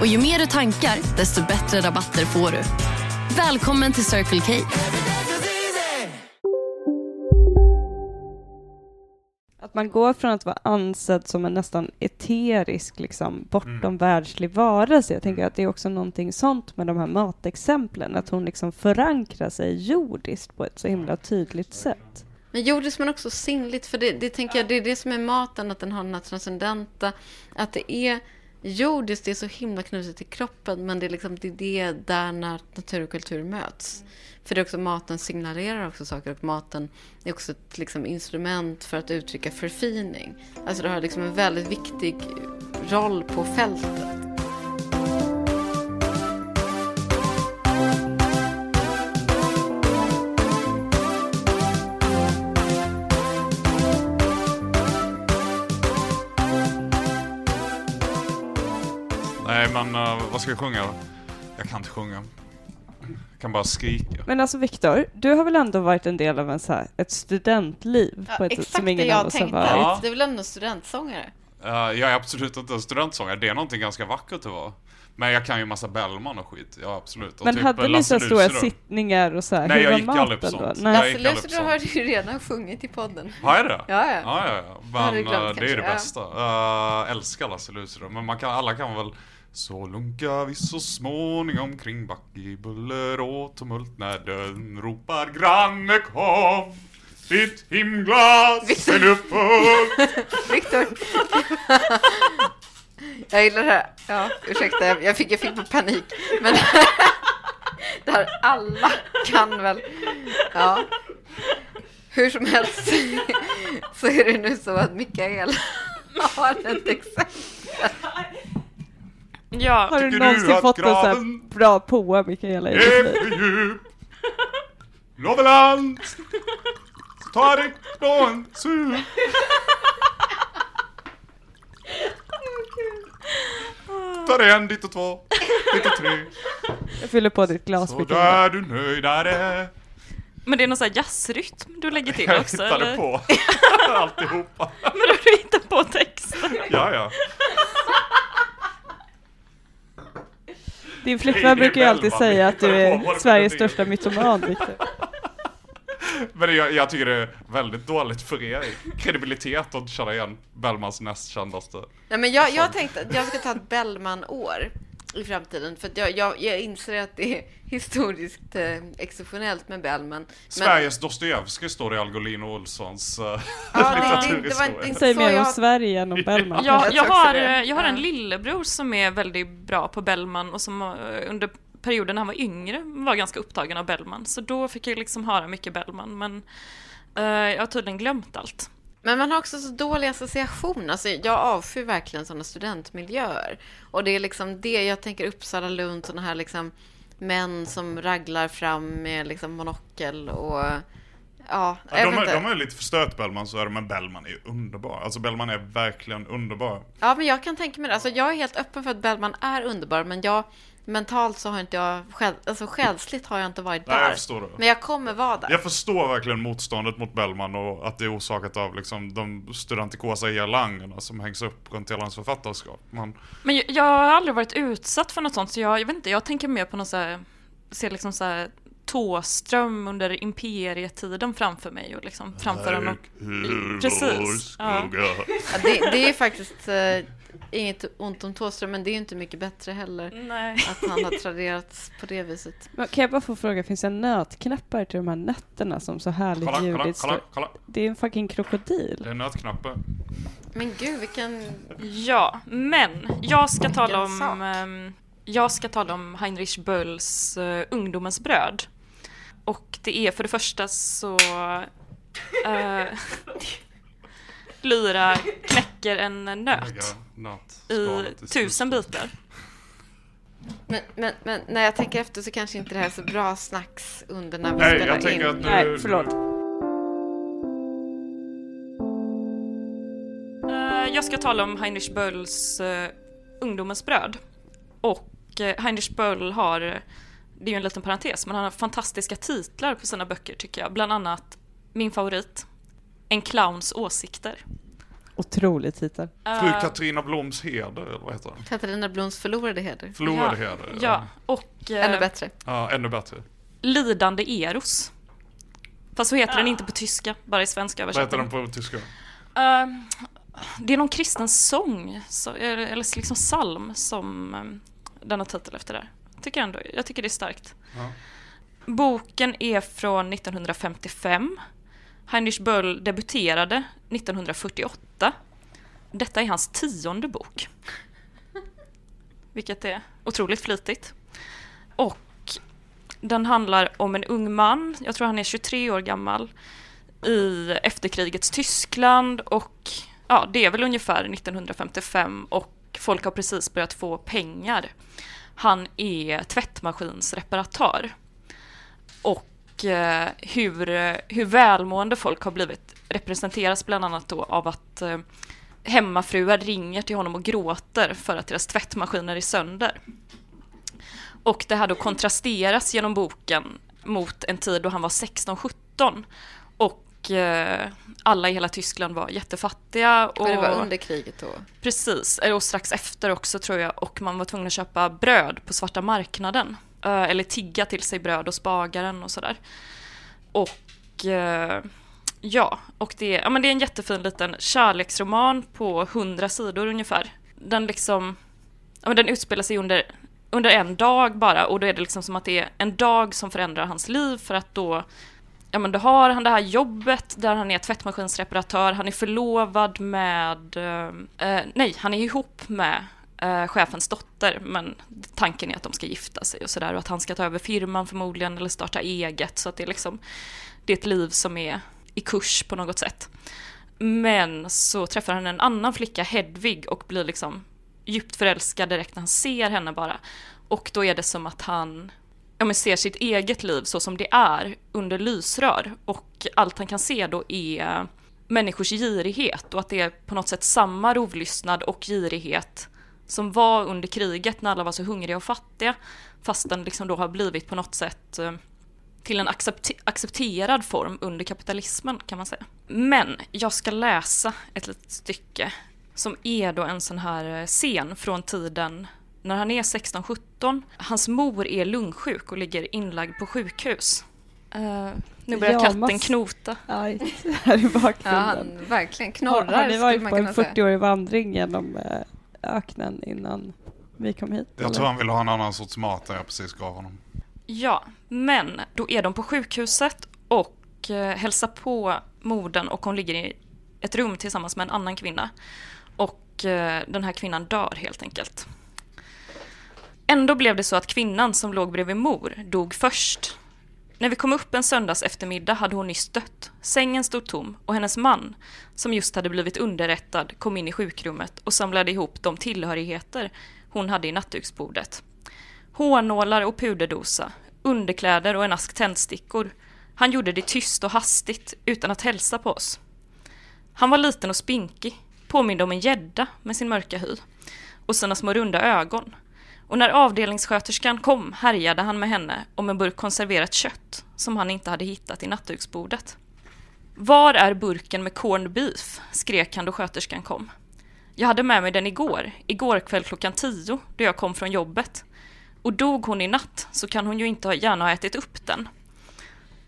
Och ju mer du tankar, desto bättre rabatter får du. Välkommen till Circle K. Att man går från att vara ansedd som en nästan eterisk, liksom, bortom Mm. världslig varelse. Jag tänker att det är också någonting sånt med de här matexemplen, att hon liksom förankrar sig jordiskt på ett så himla tydligt sätt. Men jordiskt men också sinnligt, för det, det tänker jag, det är det som är maten, att den har den här transcendenta, att det är jordiskt, det är så himla knutet till kroppen, men det är liksom det, är det där när natur och kultur möts. För det är också maten signalerar också saker och maten är också ett liksom, instrument för att uttrycka förfining. Alltså det har liksom en väldigt viktig roll på fältet. Nej, men eh, vad ska jag sjunga? Jag kan inte sjunga. Jag kan bara skrika. Men alltså Viktor, du har väl ändå varit en del av en så här, ett studentliv på ett sätt som ingen av oss har varit? Ja. Det är väl ändå studentsångare? Eh, jag är absolut inte en studentsångare. Det är någonting ganska vackert att vara. Men jag kan ju massa Bellman och skit. Ja, absolut. Och Men typ hade ni så stora sittningar och så här, Nej, hur jag gick aldrig på då? sånt. Nej. Jag Lasse gick aldrig på Lucidor har du ju redan sjungit i podden. Har jag det? Ja, ja. Ja, ja, ja. du Men glömt eh, det är ju det bästa. Uh, älskar Lasse Lucidor. Men man kan, alla kan väl så lunkar vi så småningom kring back i buller och tumult när dörren ropar Granne kom ditt himglas är nu fullt Viktor. jag gillar det här. Ja, ursäkta, jag fick, jag fick panik. Men det här alla kan väl. Ja. Hur som helst så är det nu så att Mikael har ett exempel. Ja, Har du Tycker du någonsin att fått en så här graven bra poa, Mikaela? i ditt är liv? för djup Loveland Ta dig på en sup Ta dig en dit och två, dit och tre Jag fyller på ditt glas, Så Mikaela. där du nöjdare men det är någon sån här jazzrytm du lägger till Jag också hittade eller? på alltihopa Men har du hittat på texten? Ja, ja Din flickvän brukar ju alltid säga att du är Sveriges största mytoman. Men jag, jag tycker det är väldigt dåligt för er kredibilitet att känna igen Bellmans näst kändaste Nej, men jag, jag tänkte att jag ska ta ett Bellman-år i framtiden. För att jag, jag, jag inser att det är historiskt eh, exceptionellt med Bellman. Men, Sveriges Dostojevskij står i Algolin och Olssons uh, ja, det, det, det var litteraturhistoria. inte, inte Säg mer om jag... Sverige än om Bellman. Jag, Jag har, eh, jag har en Ja. lillebror som är väldigt bra på Bellman och som eh, under perioden när han var yngre var ganska upptagen av Bellman. Så då fick jag liksom höra mycket Bellman, men eh, jag har tydligen glömt allt. Men man har också så dålig association. Alltså, jag avskyr verkligen sådana studentmiljöer. Och det är liksom det, jag tänker Uppsala, Lund, sådana här liksom män som raglar fram med liksom monokel och... Ja, Ja, de, är, de är lite förstört Bellman så är de, men Bellman är ju underbar. Alltså Bellman är verkligen underbar. Ja, men jag kan tänka mig det. Alltså, jag är helt öppen för att Bellman är underbar, men jag mentalt så har inte jag, själ, alltså själsligt har jag inte varit Nej, där. jag förstår det. Men jag kommer vara där. Jag förstår verkligen motståndet mot Bellman och att det är orsakat av liksom de studentikosa gelangerna som hängs upp runt hela hans författarskap. Men Men jag, jag har aldrig varit utsatt för något sånt, så jag, jag vet inte, jag tänker mer på något så här, ser liksom så här Tåström under imperietiden framför mig och liksom framför honom. Precis. Ja. Ja, det, det är faktiskt eh, inget ont om Thåström, men det är ju inte mycket bättre heller. Nej. Att han har traderats på det viset. Men Kan jag bara få fråga, finns det nötknappar till de här nötterna som så härligt kolla, kolla, ljudligt kolla, står? kolla. Det är en fucking krokodil. Det är nötknappen. Men gud, vilken... Ja, men jag ska tala om ehm, jag ska tala om Heinrich Bölls uh, Ungdomens bröd. Och det är för det första så uh, Lyra knäcker en nöt i tusen bitar. Men, men, men när jag tänker efter så kanske inte det här är så bra snacks under när vi Nej, spelar jag tänker in. att Nej, du... förlåt. Eh, Jag ska tala om Heinrich Bölls uh, Ungdomens bröd. Och uh, Heinrich Böll har, det är ju en liten parentes, men han har fantastiska titlar på sina böcker tycker jag. Bland annat min favorit, En clowns åsikter. Otrolig titel. Fru Eh, Katarina Bloms heder, eller vad heter den? Katarina Bloms förlorade heder. Förlorade ja, heder. Ja, och eh, Ännu bättre. Ja, ännu bättre. Lidande Eros. Fast så heter den inte på tyska, bara i svenska Vad heter översättning. den på tyska? Eh, det är någon kristen sång, så, eller liksom psalm, som um, den har titel efter där. Tycker ändå, jag tycker det är starkt. Ja. Boken är från 1955. Heinrich Böll debuterade 1948. Detta är hans tionde bok. Vilket är otroligt flitigt. Och den handlar om en ung man, jag tror han är 23 år gammal, i efterkrigets Tyskland och ja, det är väl ungefär 1955 och folk har precis börjat få pengar. Han är tvättmaskinsreparatör. Och eh, hur, hur välmående folk har blivit representeras bland annat då av att eh, hemmafruar ringer till honom och gråter för att deras tvättmaskiner är sönder. Och det här då kontrasteras genom boken mot en tid då han var 16-17 och eh, alla i hela Tyskland var jättefattiga. Och, Och det var under kriget då. Precis, eh, och strax efter också tror jag. Och man var tvungen att köpa bröd på svarta marknaden. Eh, eller tigga till sig bröd hos bagaren och sådär. Och eh, ja, och det, ja, men det är en jättefin liten kärleksroman på 100 sidor ungefär. Den liksom, ja, men den utspelar sig under, under en dag bara och då är det liksom som att det är en dag som förändrar hans liv för att då Ja men då har han det här jobbet där han är tvättmaskinsreparatör, han är förlovad med, eh, eh nej han är ihop med eh, chefens dotter men tanken är att de ska gifta sig och sådär och att han ska ta över firman förmodligen eller starta eget så att det är liksom, det är ett liv som är i kurs på något sätt. Men så träffar han en annan flicka, Hedvig, och blir liksom djupt förälskad direkt när han ser henne bara. Och då är det som att han ja, men ser sitt eget liv så som det är under lysrör. Och allt han kan se då är människors girighet och att det är på något sätt samma rovlystnad och girighet som var under kriget när alla var så hungriga och fattiga. Fast den liksom då har blivit på något sätt eh, till en accepte- accepterad form under kapitalismen kan man säga. Men jag ska läsa ett litet stycke som är då en sån här eh, scen från tiden när han är 16-17. Hans mor är lungsjuk och ligger inlagd på sjukhus. Eh, nu börjar Ja, katten mass- knota. Aj, här i Ja, bakgrunden. han verkligen knorrar har ni varit på en kunna säga. 40-årig vandring genom öknen innan vi kom hit? Jag eller? tror han ville ha en annan sorts mat än jag precis gav honom. Ja, men då är de på sjukhuset och eh, hälsar på modern och hon ligger i ett rum tillsammans med en annan kvinna. Och eh, den här kvinnan dör helt enkelt. Ändå blev det så att kvinnan som låg bredvid mor dog först. När vi kom upp en söndags eftermiddag hade hon nyss dött. Sängen stod tom och hennes man, som just hade blivit underrättad, kom in i sjukrummet och samlade ihop de tillhörigheter hon hade i nattduksbordet. Hårnålar och puderdosa, underkläder och en ask tändstickor. Han gjorde det tyst och hastigt, utan att hälsa på oss. Han var liten och spinkig, påminde om en gädda med sin mörka hy och sina små runda ögon. Och när avdelningssköterskan kom härjade han med henne om en burk konserverat kött som han inte hade hittat i nattduksbordet. Var är burken med corned beef? skrek han då sköterskan kom. Jag hade med mig den igår, igår kväll klockan tio, då jag kom från jobbet. Och dog hon i natt så kan hon ju inte gärna ha ätit upp den.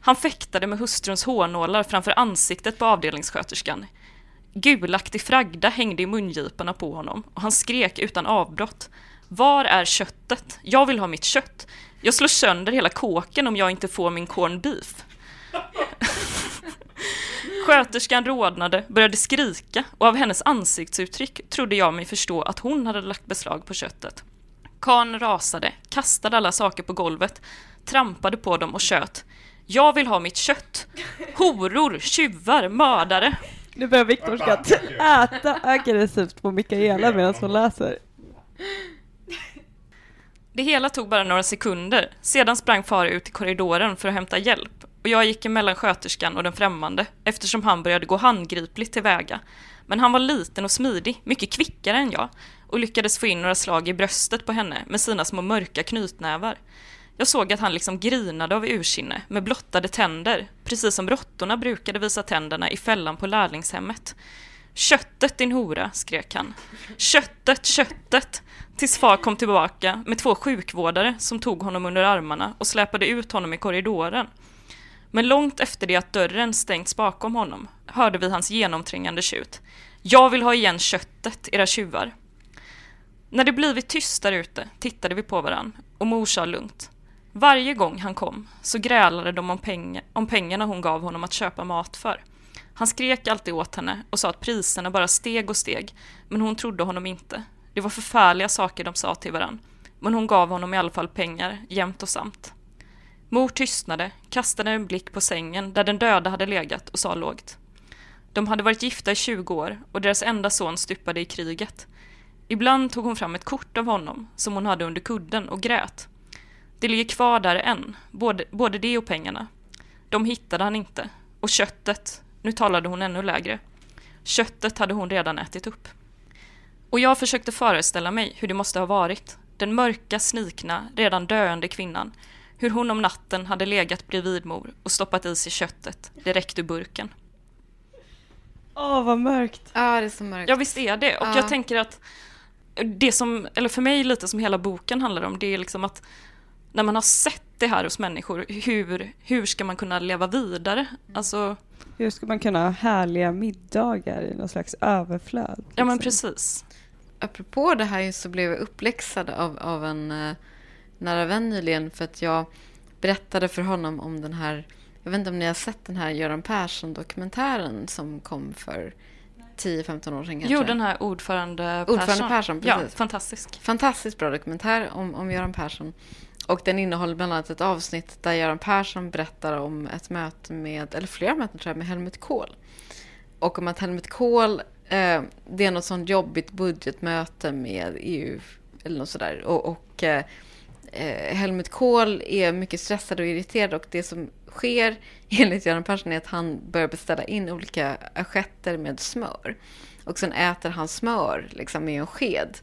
Han fäktade med hustruns hårnålar framför ansiktet på avdelningssköterskan. Gulaktig fragda hängde i mungiporna på honom och han skrek utan avbrott. Var är köttet? Jag vill ha mitt kött. Jag slår sönder hela kåken om jag inte får min corned beef. Sköterskan rodnade, började skrika och av hennes ansiktsuttryck trodde jag mig förstå att hon hade lagt beslag på köttet. Karn rasade, kastade alla saker på golvet, trampade på dem och tjöt. Jag vill ha mitt kött! Horor, tjuvar, mördare! Nu börjar Viktor ska äta aggressivt på Mikaela medan hon läser. Det hela tog bara några sekunder. Sedan sprang far ut i korridoren för att hämta hjälp och jag gick emellan sköterskan och den främmande eftersom han började gå handgripligt tillväga. Men han var liten och smidig, mycket kvickare än jag och lyckades få in några slag i bröstet på henne med sina små mörka knytnävar. Jag såg att han liksom grinade av ursinne med blottade tänder, precis som råttorna brukade visa tänderna i fällan på lärlingshemmet. Köttet din hora, skrek han. Köttet, köttet! Tills far kom tillbaka med två sjukvårdare som tog honom under armarna och släpade ut honom i korridoren. Men långt efter det att dörren stängts bakom honom hörde vi hans genomträngande tjut. Jag vill ha igen köttet, era tjuvar. När det blivit tyst där ute tittade vi på varann och mor sa lugnt. Varje gång han kom så grälade de om, peng om pengarna hon gav honom att köpa mat för. Han skrek alltid åt henne och sa att priserna bara steg och steg, men hon trodde honom inte. Det var förfärliga saker de sa till varann, men hon gav honom i alla fall pengar, jämt och samt. Mor tystnade, kastade en blick på sängen där den döda hade legat och sa lågt. De hade varit gifta i 20 år och deras enda son stupade i kriget. Ibland tog hon fram ett kort av honom som hon hade under kudden och grät. Det ligger kvar där än, både, både det och pengarna. De hittade han inte. Och köttet, nu talade hon ännu lägre. Köttet hade hon redan ätit upp. Och jag försökte föreställa mig hur det måste ha varit. Den mörka, snikna, redan döende kvinnan. Hur hon om natten hade legat bredvid mor och stoppat i sig köttet direkt ur burken. Åh, vad mörkt. Ja, det är så mörkt. Ja, visst är det. Och Ja. jag tänker att det som, eller för mig lite som hela boken handlar om, det är liksom att när man har sett det här hos människor, hur, hur ska man kunna leva vidare? Alltså, Hur ska man kunna ha härliga middagar i någon slags överflöd? ja men liksom? precis. Apropå det här så blev jag uppläxad av, av en uh, nära vän nyligen för att jag berättade för honom om den här, jag vet inte om ni har sett den här Göran Persson-dokumentären som kom för 10-15 år sedan kanske? Jo, den här ordförande Ordförande Persson. Persson, Ja, precis. fantastisk. Fantastiskt bra dokumentär om, om Göran Persson. Och den innehåller bland annat ett avsnitt där Göran Persson berättar om ett möte med, eller flera möten tror jag, med Helmut Kohl. Och om att Helmut Kohl, eh, det är något sånt jobbigt budgetmöte med EU eller något sådär. Och, och eh, eh, Helmut Kohl är mycket stressad och irriterad och det som sker enligt Göran Persson är att han börjar beställa in olika assietter med smör. Och sen äter han smör liksom med en sked.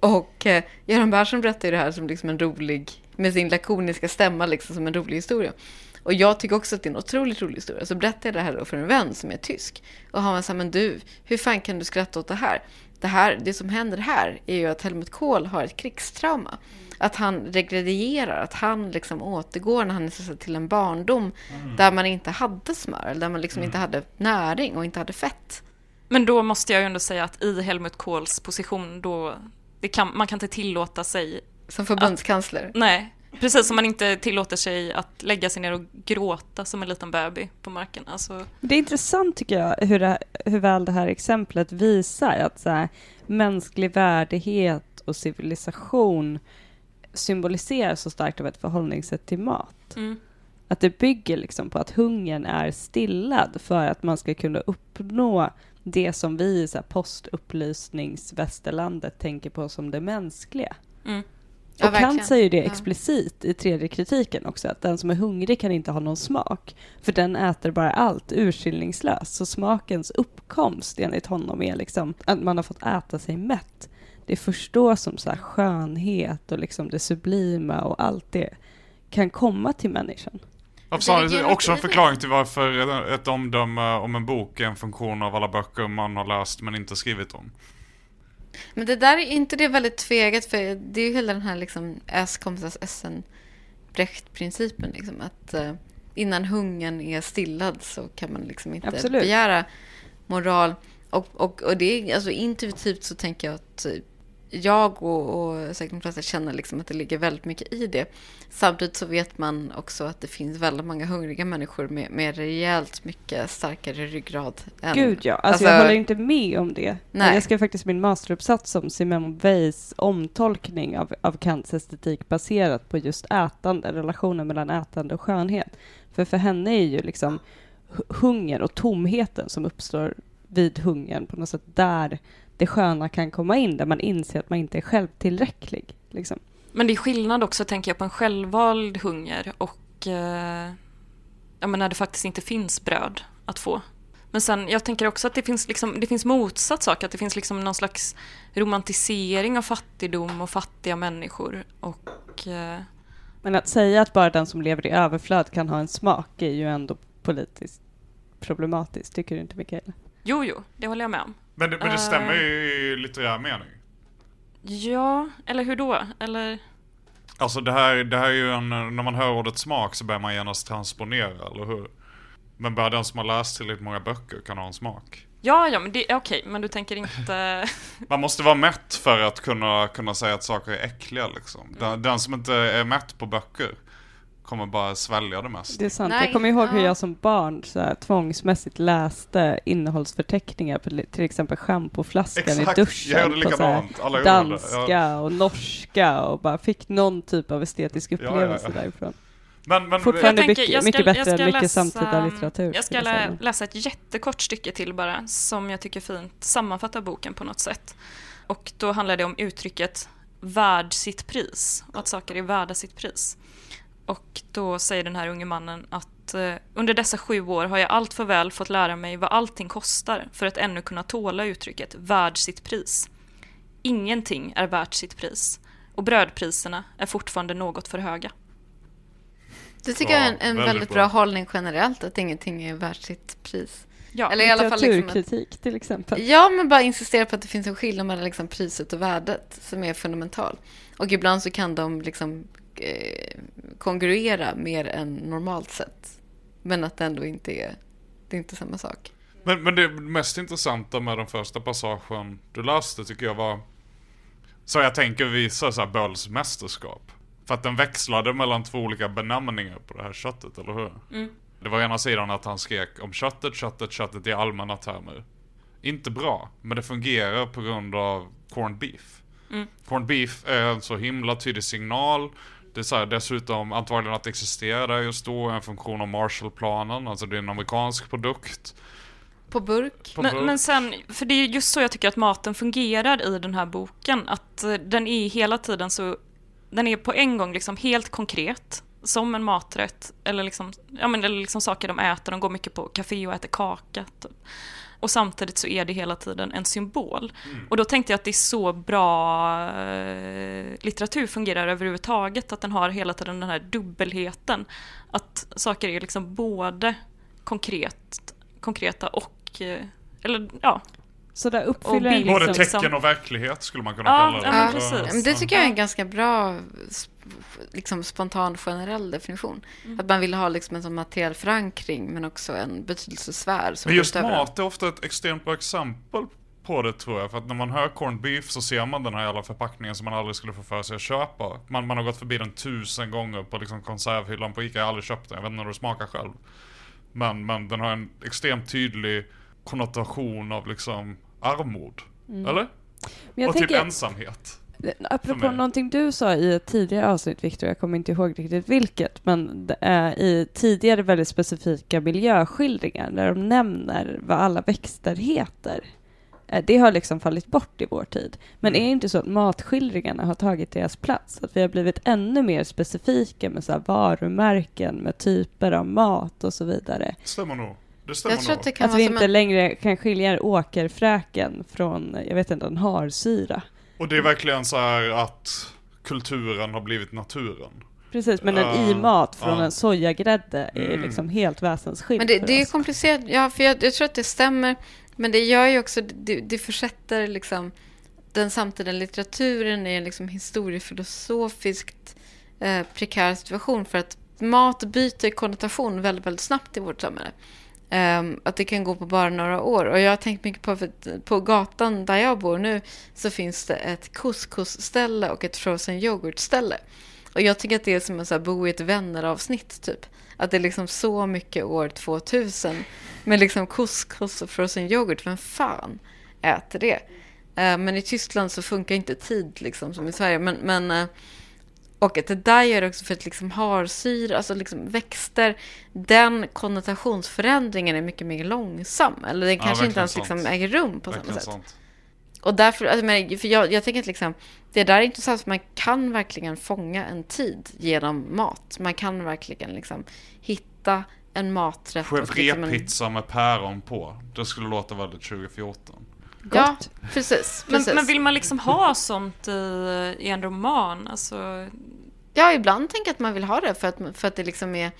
Och eh, Göran Persson berättar ju det här som liksom en rolig, med sin lakoniska stämma liksom som en rolig historia. Och jag tycker också att det är en otroligt rolig historia. Så berättade jag det här då för en vän som är tysk. Och han var så här, men du, hur fan kan du skratta åt det här? Det, här, det som händer här är ju att Helmut Kohl har ett krigstrauma. Att han regredierar, att han liksom återgår när han är så till en barndom där man inte hade smör, där man liksom inte hade näring och inte hade fett. Men då måste jag ju ändå säga att i Helmut Kohls position då, det kan, man kan inte tillåta sig, Som förbundskansler. nej, precis som man inte tillåter sig att lägga sig ner och gråta som en liten bebis på marken. Alltså, Det är intressant tycker jag hur, det, hur väl det här exemplet visar att så här, mänsklig värdighet och civilisation symboliserar så starkt av ett förhållningssätt till mat. mm. Att det bygger liksom på att hungern är stillad för att man ska kunna uppnå det som vi i postupplysningsvästerlandet tänker på som det mänskliga. Mm. Ja, och Kant verkligen. säger det Ja. explicit i tredje kritiken också, att den som är hungrig kan inte ha någon smak, för den äter bara allt urskillningslöst. Så smakens uppkomst enligt honom är liksom att man har fått äta sig mätt. Det är först då som så här skönhet och liksom det sublima och allt det kan komma till människan. Också en förklaring till varför ett omdöme om en bok är en funktion av alla böcker man har läst men inte skrivit om? Men det där är inte det väldigt tvegat för det är ju hela den här liksom S komsas Essen Brecht-principen liksom att eh, innan hungern är stillad så kan man liksom inte Absolut. begära moral. Och, och, och det är alltså intuitivt så tänker jag att eh, jag och, och säkert de flesta känner liksom att det ligger väldigt mycket i det. Samtidigt så vet man också att det finns väldigt många hungriga människor med, med rejält mycket starkare ryggrad. Än, Gud ja, alltså, alltså- jag håller inte med om det. Nej. Jag skrev faktiskt min masteruppsats om Simone Weils omtolkning av, av Kants estetik baserat på just ätande, relationen mellan ätande och skönhet. För för henne är ju liksom hu- hunger och tomheten som uppstår vid hungern på något sätt där det sköna kan komma in, där man inser att man inte är självtillräcklig. Liksom. Men det är skillnad också, tänker jag, på en självvald hunger och eh, ja, men när det faktiskt inte finns bröd att få. Men sen, jag tänker också att det finns, liksom, det finns motsatt sak, att det finns liksom någon slags romantisering av fattigdom och fattiga människor. Och, eh, Men att säga att bara den som lever i överflöd kan ha en smak är ju ändå politiskt problematiskt, tycker du inte Mikaela? jo, jo, det håller jag med om. Men det, men det Eh. stämmer ju i litterär mening. Ja, eller hur då? Eller, Alltså det här, det här är ju en, när man hör ordet smak så börjar man genast transponera, eller hur? Men bara den som har läst tillräckligt många böcker kan ha en smak. ja, ja, men det är okej, men du tänker inte... Man måste vara mätt för att kunna, kunna säga att saker är äckliga liksom. Den, den som inte är mätt på böcker kommer bara svälja det mest. Det är sant. Nej, jag kommer ihåg hur ja. jag som barn så här, tvångsmässigt läste innehållsförteckningar på till exempel schampoflaskan i duschen. jag gjorde på så här likadant. Alla gjorde danska Ja. och norska och bara fick någon typ av estetisk ja, ja. upplevelse därifrån. Men, men, Fortfarande Jag tänker, mycket, jag ska- mycket jag bättre än mycket läsa- samtida litteratur. Jag ska lä läsa ett jättekort stycke till bara, som jag tycker fint sammanfattar boken på något sätt. Och då handlar det om uttrycket värd sitt pris, och att saker är värda sitt pris. Och då säger den här unge mannen att eh, under dessa sju år har jag allt för väl fått lära mig vad allting kostar för att ännu kunna tåla uttrycket värd sitt pris. Ingenting är värt sitt pris och brödpriserna är fortfarande något för höga. Det tycker jag är en, Ja, en väldigt väldigt bra. bra hållning generellt, att ingenting är värt sitt pris. Ja, Eller i alla fall liksom att, till exempel. Ja, men bara insistera på att det finns en skillnad mellan liksom priset och värdet som är fundamental. Och ibland så kan de liksom eh, kongruera mer än normalt sett. Men att det ändå inte är, det är inte samma sak. men, men det mest intressanta med den första passagen du läste tycker jag var Så jag tänker visa så här Bölls mästerskap. För att den växlade mellan två olika benämningar på det här köttet, eller hur? Det var ena sidan att han skrek om köttet, köttet, köttet i allmänna termer. Inte bra, men det fungerar på grund av corned beef. Corned beef är en så himla tydlig signal. Det är så här, dessutom antagligen att det existerar just då, en funktion av Marshallplanen, alltså det är en amerikansk produkt. På burk. På Men, burk. men sen, för det är just så jag tycker att maten fungerar i den här boken. Att eh, den är hela tiden så, den är på en gång liksom helt konkret, som en maträtt. Eller liksom, ja men eller liksom saker de äter, de går mycket på café och äter kaka. Typ. Och samtidigt så är det hela tiden en symbol. Och då tänkte jag att det är så bra eh, litteratur fungerar överhuvudtaget, att den har hela tiden den här dubbelheten. Att saker är liksom både konkret, konkreta och, eh, eller ja, Så där Och uppfyller Både liksom, liksom- tecken och verklighet skulle man kunna Ja, kalla det. ja, precis. det tycker jag är en ganska bra liksom spontan generell definition. Att man vill ha liksom en sån materiell förankring men också en betydelsesfär. Som Men just mat är ofta ett extremt bra exempel på det tror jag. För att när man hör corned beef så ser man den här jävla förpackningen som man aldrig skulle få för sig att köpa. Man, man har gått förbi den tusen gånger på liksom konservhyllan på Ica. Jag har aldrig köpt den. Jag vet inte hur det smakar själv. Men, men den har en extremt tydlig konnotation av liksom armod. Eller? Men jag och typ ensamhet. Apropå någonting du sa i ett tidigare avsnitt, Victor, jag kommer inte ihåg riktigt vilket, men det är i tidigare väldigt specifika miljöskildringar där de nämner vad alla växter heter. Eh, Det har liksom fallit bort i vår tid. Men är det inte så att matskildringarna har tagit deras plats? Att vi har blivit ännu mer specifika med så här varumärken, med typer av mat och så vidare. Stämmer nog. Det stämmer Jag tror nog. att det kan Att vi inte en... längre kan skilja en åkerfräken från, jag vet inte, en harsyra. Och det är verkligen så här att kulturen har blivit naturen. Precis, men en Ja, i-mat från ja. en sojagrädde är Mm. liksom helt väsensskild Men det, det är komplicerat, ja, för jag, jag tror att det stämmer. Men det gör ju också, det, det försätter liksom den samtida litteraturen i en liksom historiefilosofiskt eh, prekär situation. För att mat byter konnotation väldigt, väldigt snabbt i vårt samhälle. Um, att det kan gå på bara några år. Och jag har tänkt mycket på, för att på gatan där jag bor nu så finns det ett couscous-ställe och ett frozen yoghurt-ställe. Och jag tycker att det är som att så här bo i ett vänner-avsnitt typ. Att det är liksom så mycket år 2000. med liksom couscous och frozen yoghurt, vem fan äter det? Uh, men i Tyskland så funkar inte tid liksom som i Sverige. Men, men, uh, och att det där gör det också för att liksom harsyra, alltså liksom växter, den konnotationsförändringen är mycket mer långsam. Eller den Ja, kanske inte ens liksom äger rum på samma Verkligen sätt. sant. Och därför, alltså, men, för jag, jag tänker att liksom, det där är intressant, för man kan verkligen fånga en tid genom mat. Man kan verkligen liksom hitta en maträtt. och liksom en- med päron på. Det skulle låta väldigt 2014. Ja, precis. Men, precis. men vill man liksom ha sånt i, i en roman? Alltså, Ja, ibland tänker jag att man vill ha det för att, för att det liksom är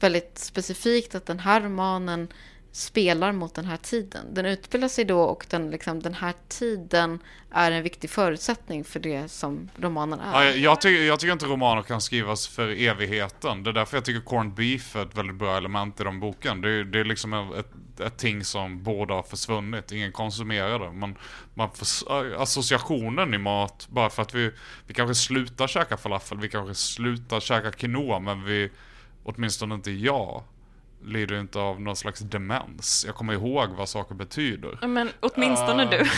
väldigt specifikt att den här romanen spelar mot den här tiden. Den utspelar sig då och den, liksom, den här tiden är en viktig förutsättning för det som romanen Ja, är. jag, jag, tycker, jag tycker inte romaner kan skrivas för evigheten. Det är därför jag tycker corned beef är ett väldigt bra element i den boken. Det, är- det är liksom ett, ett ting som borde ha försvunnit. Ingen konsumerar det. Man, man för, associationen i mat, bara för att vi, vi kanske slutar käka falafel, vi kanske slutar käka quinoa, men vi, åtminstone inte jag, lider inte av någon slags demens. Jag kommer ihåg vad saker betyder. men åtminstone Ah. du.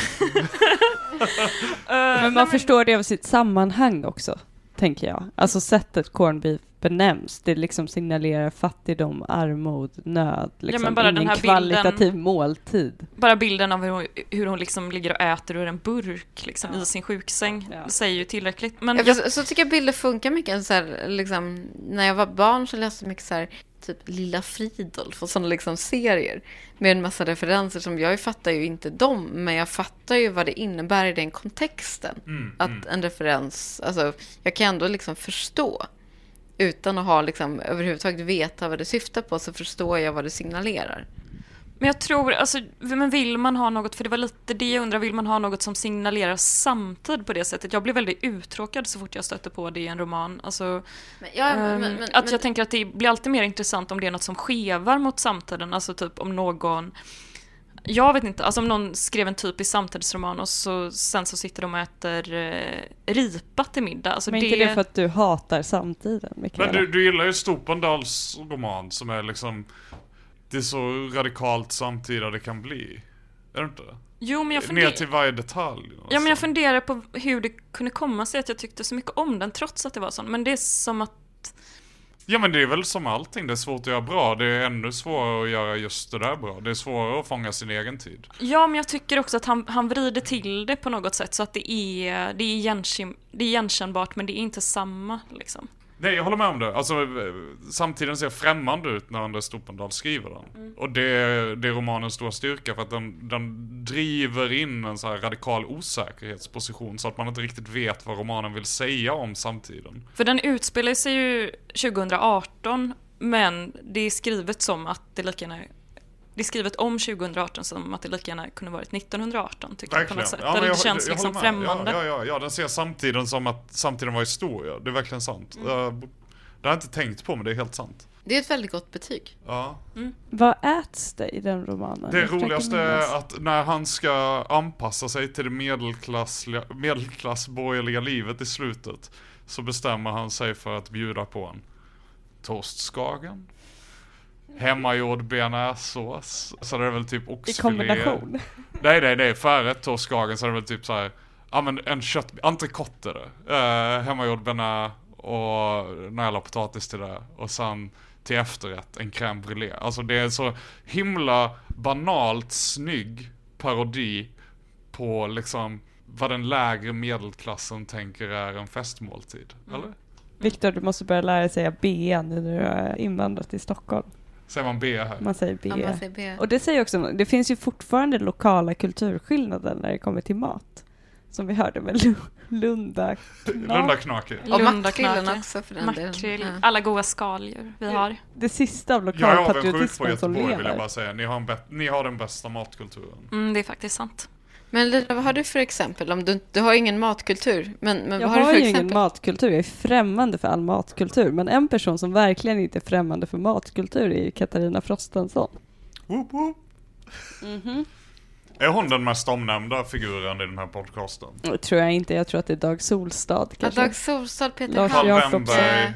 Eh, Men man förstår det av sitt sammanhang också, tänker jag. Alltså sättet corned beef benämns, det liksom signalerar fattigdom, armod, nöd, liksom men bara den ingen här bilden- kvalitativ måltid. Bara bilden av hur hon, hur hon liksom ligger och äter ur en burk liksom, i sin sjuksäng Ja. säger ju tillräckligt. Men Ja, så, så tycker jag bilder funkar mycket. Så här, liksom, när jag var barn så läste jag mycket så här, typ Lilla Fridolf och sådana liksom serier med en massa referenser som jag fattar ju inte dem, men jag fattar ju vad det innebär i den kontexten. att en referens, alltså jag kan ändå liksom förstå utan att ha liksom överhuvudtaget veta vad det syftar på så förstår jag vad det signalerar. men jag tror, alltså, men vill man ha något, för det var lite det jag undrar, vill man ha något som signalerar samtid på det sättet? Jag blir väldigt uttråkad så fort jag stöter på det i en roman. Alltså, Men, ja, Ehm, men, men, att men, jag tänker att det blir alltid mer intressant om det är något som skevar mot samtiden, alltså typ om någon jag vet inte, alltså om någon skrev en typisk samtidsroman och så, sen så sitter de och äter eh, ripa till middag. Alltså Men det, inte det för att du hatar samtiden, Men Mikaela? du, du gillar ju Stopendals roman som är liksom Det är så radikalt samtida det kan bli. Är det inte? Jo, men jag Ner funderar... till varje detalj. Ja, men jag nästan. funderar på hur det kunde komma sig att jag tyckte så mycket om den trots att det var sån. Men det är som att... Ja men det är väl som allting, det är svårt att göra bra. Det är ännu svårare att göra just det där bra. Det är svårare att fånga sin egen tid. Ja, men jag tycker också att han, han vrider till det på något sätt så att det är, det är, igenkän, det är igenkännbart men det är inte samma liksom. Nej, jag håller med om det. Alltså, eh, samtiden ser främmande ut när Anders Stopendal skriver den. Och det, det är romanens stora styrka för att den, den driver in en så radikal osäkerhetsposition så att man inte riktigt vet vad romanen vill säga om samtiden. För den utspelar sig ju 2018 men det är skrivet som att det lika gärna det är skrivet om 2018 som att det lika gärna kunde varit 1918 tycker jag på något sätt. Eller jag- det känns jag liksom med. främmande. Ja, ja, ja, ja, den ser samtiden som att samtiden var historia. Det är verkligen sant. Mm. Det har jag inte tänkt på, men det är helt sant. Det är ett väldigt gott betyg. Ja. Vad äts det i den romanen? Det Jag roligaste är att när han ska anpassa sig till det medelklassborgerliga livet i slutet så bestämmer han sig för att bjuda på en toastskagen, hemmagjord bearnaisesås, så det är väl typ I oxfilé. kombination. Nej, nej, nej, före toastskagen så är det väl typ så här, ja men en kött, entrecote är det. Uh, hemmagjord bearnaise och nära potatis till det. Och sen till efterrätt en crème brûlée. Alltså det är en så himla banalt snygg parodi på liksom vad den lägre medelklassen tänker är en festmåltid. Eller? Viktor, du måste börja lära dig säga B nu när du har invandrat till Stockholm. Säger man B här? Man säger B. Ja, man säger B. Och det säger också, det finns ju fortfarande lokala kulturskillnader när det kommer till mat. Som vi hörde med Lu- Lunda Lunda knaki. Och makrillen knake, också för den Makrill, delen. alla goda skaldjur vi har. Det sista av Jag är avundsjuk på lokalpatriotismen som Göteborg vill jag lever. bara säga. Ni har, ni har den bästa matkulturen. Mm, det är faktiskt sant. Men Lina, vad har du för exempel? Om du, du har ingen matkultur, men, men Jag vad har du har för ju ingen matkultur, jag är främmande för all matkultur. Men en person som verkligen inte är främmande för matkultur är ju Katarina Frostenson. Woop, woop. Mhm. Är hon den mest omnämnda figuren i den här podcasten? Det tror jag inte, jag tror att det är Dag Solstad Ja, kanske. Dag Solstad, Peter Lars. Wennberg,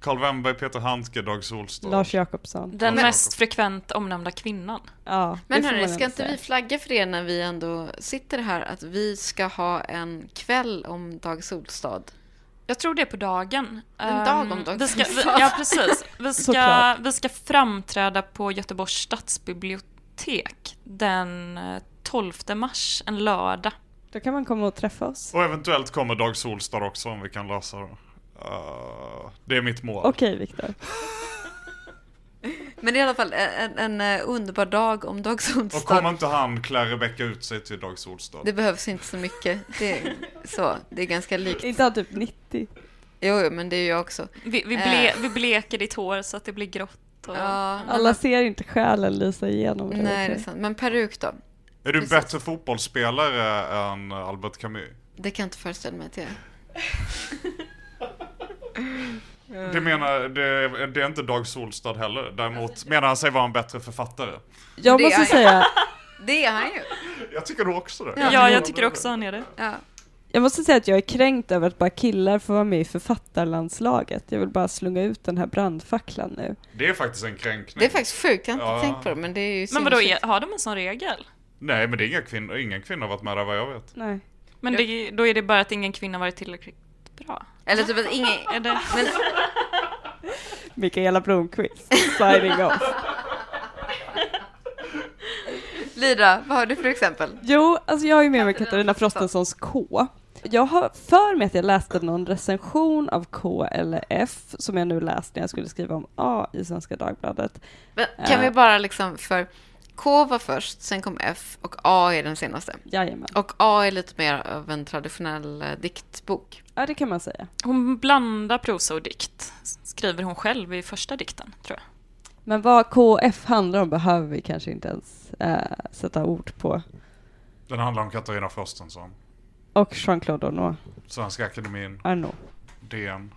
Karl Wennberg, Peter Handke, Dag Solstad. Lars Jakobsson. Den Men- mest frekvent omnämnda kvinnan. Ja, Men hörni, ska inte säga. vi flagga för det när vi ändå sitter här? Att vi ska ha en kväll om Dag Solstad. Jag tror det är på dagen. En dag om Ehm, Dag vi ska, vi. Ja, precis. Vi ska, vi ska framträda på Göteborgs stadsbibliotek den eh, 12 mars, en lördag. Då kan man komma och träffa oss. Och eventuellt kommer Dag Solstad också om vi kan lösa det. Uh, det är mitt mål. Okej, Viktor. Men det i alla fall en, en, en underbar dag om Dag Och Solstad. kommer inte han klä Rebecka ut sig till Dag Solstad? Det behövs inte så mycket. Det är, så, det är ganska likt. Inte han typ 90? Jo, men det är jag också. Vi, vi, ble, vi bleker ditt hår så att det blir grått. Och... Ja, Alla ser inte själen lysa igenom. nej, det är sant. Men peruk då? Är du en bättre fotbollsspelare än Albert Camus? Det kan jag inte föreställa mig att jag är. Det menar, det, det är inte Dag Solstad heller. Däremot menar han sig vara en bättre författare. Jag Det måste säga, Det är han ju. Jag tycker du också det. Ja, jag tycker också han är det. Ja. jag måste säga att jag är kränkt över att bara killar får vara med i författarlandslaget. Jag vill bara slunga ut den här brandfacklan nu. Det är faktiskt en kränkning. Det är faktiskt sjukt, jag har inte Ja. tänkt på det, men det är ju Men vadå, är- har de en sån regel? Nej, men det är inga kvinnor, ingen kvinna har varit med där vad jag vet. Nej. Men det, då är det bara att ingen kvinna varit tillräckligt bra. Eller typ att ingen... Är det... Men, Mikaela Blomqvist, signing off. Lira, vad har du för exempel? Jo, alltså jag har ju med mig Katarina Frostensons K. Jag har för mig att jag läste någon recension av K eller F som jag nu läst när jag skulle skriva om A i Svenska Dagbladet. Men, kan Eh. vi bara liksom, för K var först, sen kom F och A är den senaste. Jajamän. Och A är lite mer av en traditionell eh, diktbok. Ja, det kan man säga. Hon blandar prosa och dikt, skriver hon själv i första dikten, tror jag. Men vad KF handlar om behöver vi kanske inte ens eh, sätta ord på. Den handlar om Katarina Frostenson. Och Jean-Claude Arnault. Svenska Akademin, Arnault. DN.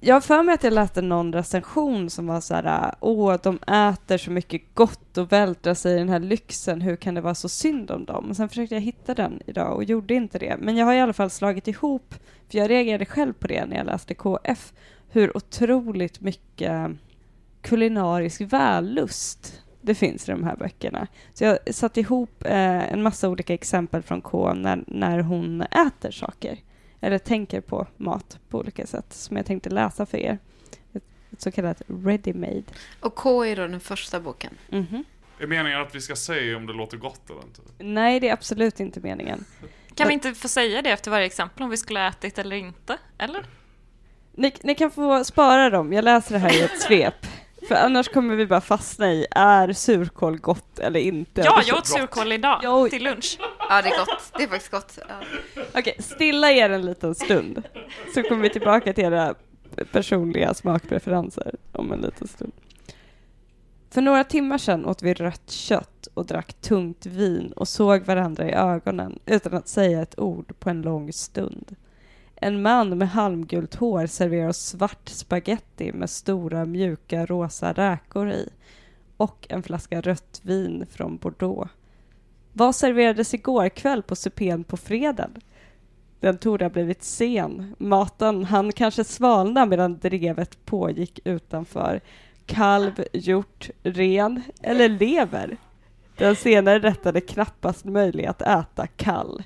Jag har för mig att jag läste någon recension som var så här, åh, de äter så mycket gott och vältrar sig i den här lyxen, hur kan det vara så synd om dem? Och sen försökte jag hitta den idag och gjorde inte det. Men jag har i alla fall slagit ihop, för jag reagerade själv på det när jag läste KF, hur otroligt mycket kulinarisk vällust det finns i de här böckerna. Så jag satte ihop eh, en massa olika exempel från K när, när hon äter saker eller tänker på mat på olika sätt som jag tänkte läsa för er. Ett, ett så kallat ready-made. Och K är då den första boken. Mhm. Är meningen att vi ska säga om det låter gott eller inte? Nej, det är absolut inte meningen. Kan vi inte få säga det efter varje exempel om vi skulle ha ätit eller inte? Eller? Ni, ni kan få spara dem, jag läser det här i ett svep. För annars kommer vi bara fastna i, är surkål gott eller inte? Ja, jag åt surkål idag Ja, till lunch. Ja, det är gott. Det är faktiskt gott. Ja. Okej, stilla er en liten stund. Så kommer vi tillbaka till era personliga smakpreferenser om en liten stund. För några timmar sedan åt vi rött kött och drack tungt vin och såg varandra i ögonen utan att säga ett ord på en lång stund. En man med halmgult hår serverar oss svart spaghetti med stora mjuka rosa räkor i och en flaska rött vin från Bordeaux. Vad serverades igår kväll på supén på fredag? Den torde ha blivit sen. Maten han kanske svalna medan drevet pågick utanför. Kalv, hjort, ren eller lever? Den senare rätten är knappast möjlig att äta kall.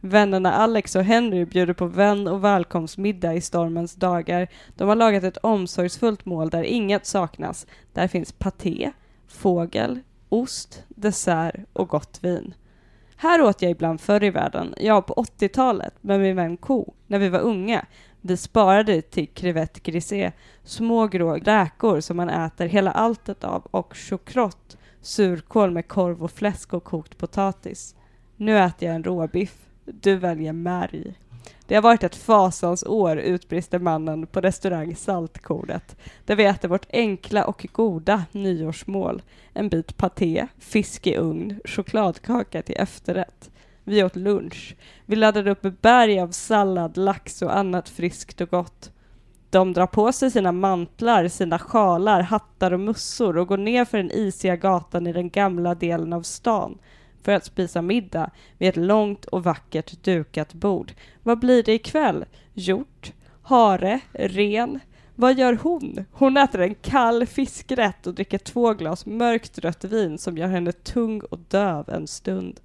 Vännerna Alex och Henry bjuder på vän och välkomstmiddag i stormens dagar. De har lagat ett omsorgsfullt mål där inget saknas. Där finns paté, fågel, ost, dessert och gott vin. Här åt jag ibland förr i världen, ja på 80-talet, med min vän Ko, när vi var unga. Vi sparade till crevette grisé, små grå räkor som man äter hela alltet av och chokrott, surkål med korv och fläsk och kokt potatis. Nu äter jag en råbiff. Du väljer märg. Det har varit ett fasansår, utbrister mannen på restaurang Saltkornet, där vi äter vårt enkla och goda nyårsmål. En bit paté, fisk i ugn, chokladkaka till efterrätt. Vi åt lunch. Vi laddade upp med berg av sallad, lax och annat friskt och gott. De drar på sig sina mantlar, sina sjalar, hattar och mössor och går ner för den isiga gatan i den gamla delen av stan för att spisa middag vid ett långt och vackert dukat bord. Vad blir det ikväll? Hjort? Hare? Ren? Vad gör hon? Hon äter en kall fiskrätt och dricker två glas mörkt rött vin som gör henne tung och döv en stund.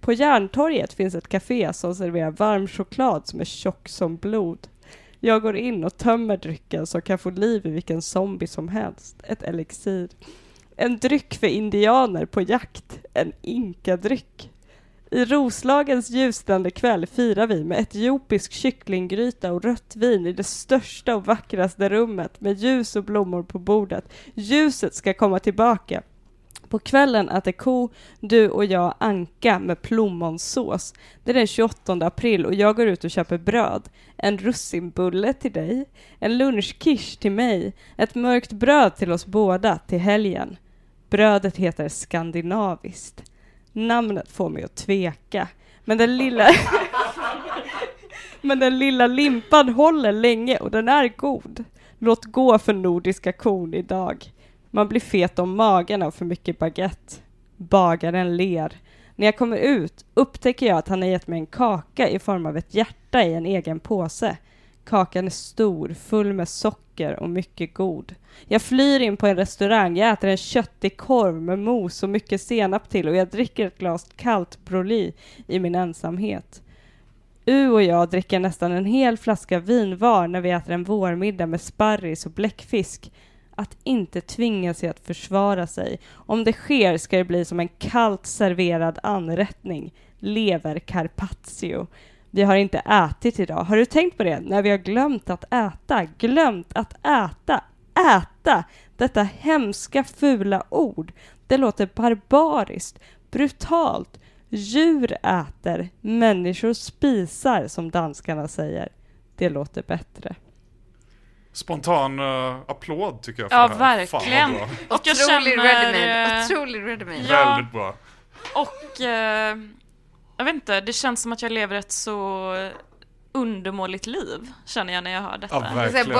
På Järntorget finns ett café som serverar varm choklad som är tjock som blod. Jag går in och tömmer drycken som kan få liv i vilken zombie som helst. Ett elixir. En dryck för indianer på jakt. En inkadryck. I Roslagens ljusnande kväll firar vi med etiopisk kycklinggryta och rött vin i det största och vackraste rummet med ljus och blommor på bordet. Ljuset ska komma tillbaka. På kvällen äter ko, du och jag anka med plommonsås. Det är den 28 april och jag går ut och köper bröd. En russinbulle till dig, en lunchkish till mig, ett mörkt bröd till oss båda till helgen. Brödet heter skandinaviskt. Namnet får mig att tveka. Men den lilla... Men den lilla limpan håller länge och den är god. Låt gå för nordiska kon idag. Man blir fet om magen av för mycket baguette. Bagaren ler. När jag kommer ut upptäcker jag att han har gett mig en kaka i form av ett hjärta i en egen påse. Kakan är stor, full med socker och mycket god. Jag flyr in på en restaurang, jag äter en köttig korv med mos och mycket senap till och jag dricker ett glas kallt Broly i min ensamhet. U och jag dricker nästan en hel flaska vin var när vi äter en vårmiddag med sparris och bläckfisk. Att inte tvinga sig att försvara sig. Om det sker ska det bli som en kallt serverad anrättning. Lever carpaccio. Vi har inte ätit idag. Har du tänkt på det? När vi har glömt att äta. Glömt att äta. Äta! Detta hemska fula ord. Det låter barbariskt, brutalt. Djur äter, människor spisar, som danskarna säger. Det låter bättre. Spontan uh, applåd tycker jag för Ja, det här. verkligen. Fan vad bra. Och jag Otrolig ready-made. känner... eh, Otrolig ready-made. Ja. Väldigt bra. Och eh, jag vet inte, det känns som att jag lever ett så undermåligt liv, känner jag när jag hör detta. Ja,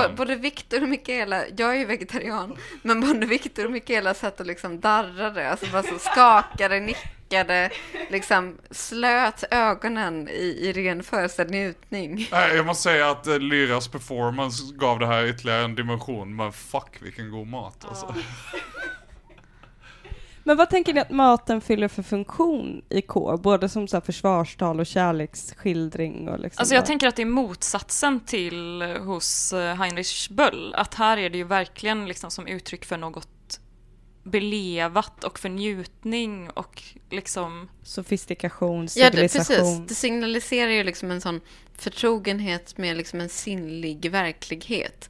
bo- Både Viktor och Mikaela, jag är ju vegetarian, men både Viktor och Mikaela satt och liksom darrade, alltså bara så skakade, nickade, liksom slöt ögonen i, i ren föreställd njutning. Nej, jag måste säga att uh, Lyras performance gav det här ytterligare en dimension, men fuck vilken god mat alltså. Men vad tänker ni att maten fyller för funktion i K? Både som så här försvarstal och kärleksskildring och liksom Alltså jag bara- tänker att det är motsatsen till eh, hos eh, Heinrich Böll. Att här är det ju verkligen liksom som uttryck för något belevat och för njutning och liksom... Sofistikation, Ja, det, civilisation. precis. Det signaliserar ju liksom en sån förtrogenhet med liksom en sinnlig verklighet.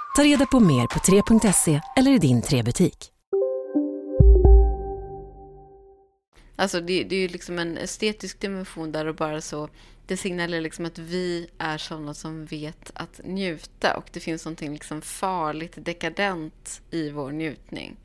Ta reda på mer på 3.se eller i din 3-butik. Alltså det, det är ju liksom en estetisk dimension där och bara så det signalerar liksom att vi är sådana som vet att njuta och det finns någonting liksom farligt dekadent i vår njutning.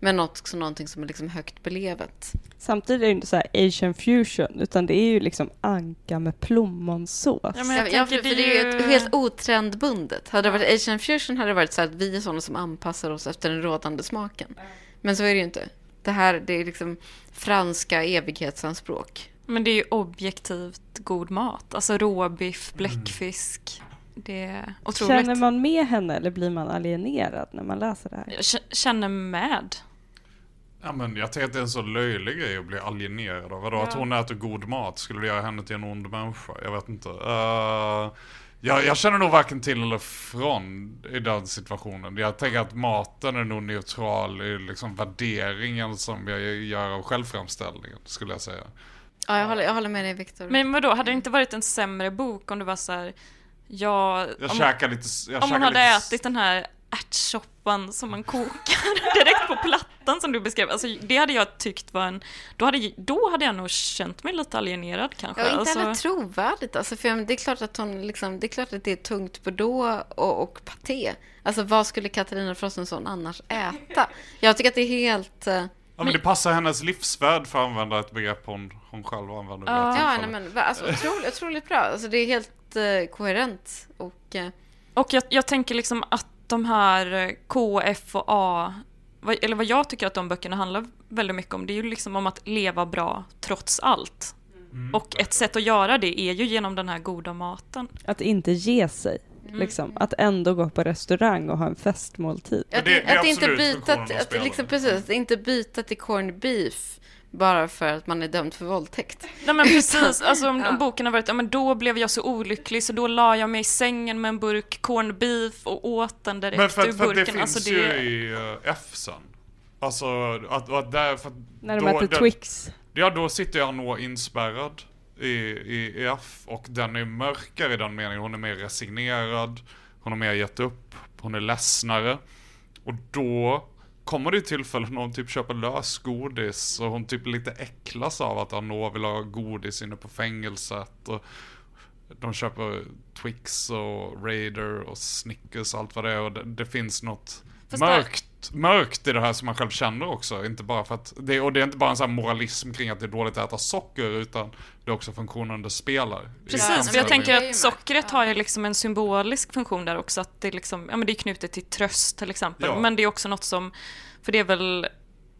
Men också någonting som är liksom högt belevet. Samtidigt är det inte så här asian fusion, utan det är ju liksom anka med plommonsås. Ja, men jag Ja, för, för det är ju ett helt otrendbundet. Hade det varit Asian fusion hade det varit så att vi är sådana som anpassar oss efter den rådande smaken. Men så är det ju inte. Det här det är liksom franska evighetsanspråk. Men det är ju objektivt god mat. Alltså råbiff, bläckfisk. Det är otroligt. Känner man med henne eller blir man alienerad när man läser det här? Jag känner med. Ja men jag tänker att det är en så löjlig grej att bli alienerad av. Vadå att hon äter god mat? Skulle det göra henne till en ond människa? Jag vet inte. Uh, jag, jag känner nog varken till eller från i den situationen. Jag tänker att maten är nog neutral i liksom värderingen som jag gör av självframställningen, skulle jag säga. Ja, jag håller, jag håller med dig Viktor. Men vadå, hade det inte varit en sämre bok om det var så här... Jag, Jag om, käkar lite... Jag om hon hade lite, ätit den här ärtsoppan som man kokar direkt på plattan som du beskrev. Alltså, det hade jag tyckt var en... Då hade, då hade jag nog känt mig lite alienerad kanske. Ja, inte alltså, heller trovärdigt. Alltså, för det, är klart att hon, liksom, det är klart att det är tungt bordeaux och, och paté. Alltså vad skulle Katarina Frostenson annars äta? Jag tycker att det är helt... eh, Ja, men det passar hennes livsvärld för att använda ett begrepp hon, hon själv använder Ja, ett nej, men alltså, otroligt, otroligt bra. Alltså, det är helt eh, koherent. Och, eh, Och jag, jag tänker liksom att de här eh, K, F och A, eller vad jag tycker att de böckerna handlar väldigt mycket om, det är ju liksom om att leva bra trots allt. Mm. Och ett sätt att göra det är ju genom den här goda maten. Att inte ge sig. Liksom. Att ändå gå på restaurang och ha en festmåltid. att, det- det att inte byta, att, liksom, precis, att inte byta till corned beef bara för att man är dömd för våldtäkt. Nej men precis, alltså om, Ja. om boken har varit, ja men då blev jag så olycklig så då la jag mig i sängen med en burk corned beef och åt den direkt Men för, ur att- för att det burken. finns alltså ju det, i uh, F sen. Alltså, att, att där, för att När de då- äter Twix. Ja, då sitter jag nog inspärrad i, i, i F och den är mörkare i den meningen. Hon är mer resignerad, hon har mer gett upp, hon är ledsnare. Och då kommer det tillfällen när hon typ köper lösgodis och hon typ lite äcklas av att Arnaud vill ha godis inne på fängelset. Och de köper Twix och Raider och Snickers och allt vad det är och det, det finns något Fast mörkt, mörkt i det här som man själv känner också. Inte bara för att, det, och det är inte bara en sån moralism kring att det är dåligt att äta socker utan det är också funktionen det spelar. Precis, för jag tänker att sockret har ju liksom en symbolisk funktion där också, att det, är liksom, ja, men det är knutet till tröst till exempel. Ja. Men det är också något som, för det är väl,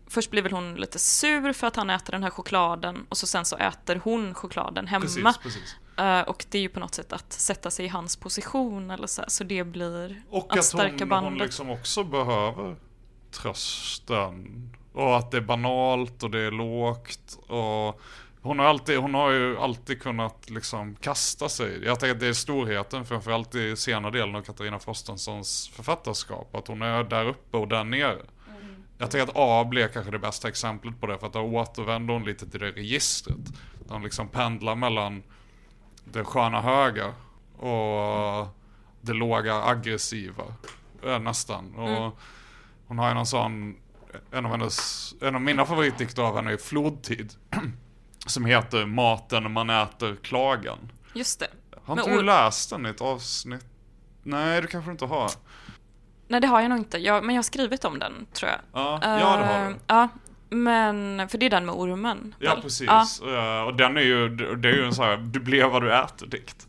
först blir väl hon lite sur för att han äter den här chokladen och så sen så äter hon chokladen hemma. Precis, precis. Eh, och det är ju på något sätt att sätta sig i hans position eller så, här, så det blir Och att att stärka hon, bandet. hon liksom också behöver trösten. Och att det är banalt och det är lågt. Och hon har, alltid, hon har ju alltid kunnat liksom kasta sig. Jag tänker att det är storheten framförallt i senare delen av Katarina Frostensons författarskap. Att hon är där uppe och där nere. Jag tänker att A blir kanske det bästa exemplet på det. För att då återvänder hon lite till det registret. Där hon liksom pendlar mellan det sköna höga och det låga aggressiva. eh, Nästan. Och hon har ju någon sån, en av, hennes, en av mina favoritdikter av henne är Flodtid. Som heter Maten man äter klagan. Just det. Har inte du läst den i ett avsnitt? Nej, det kanske du inte har. Nej, det har jag nog inte. Jag, men jag har skrivit om den, tror jag. Ja, ja det har Eh, du. Ja, men, för det är den med ormen. Ja, väl? precis. Ja, Eh, Och den är ju, det är ju en sån här, du blir vad du äter-dikt.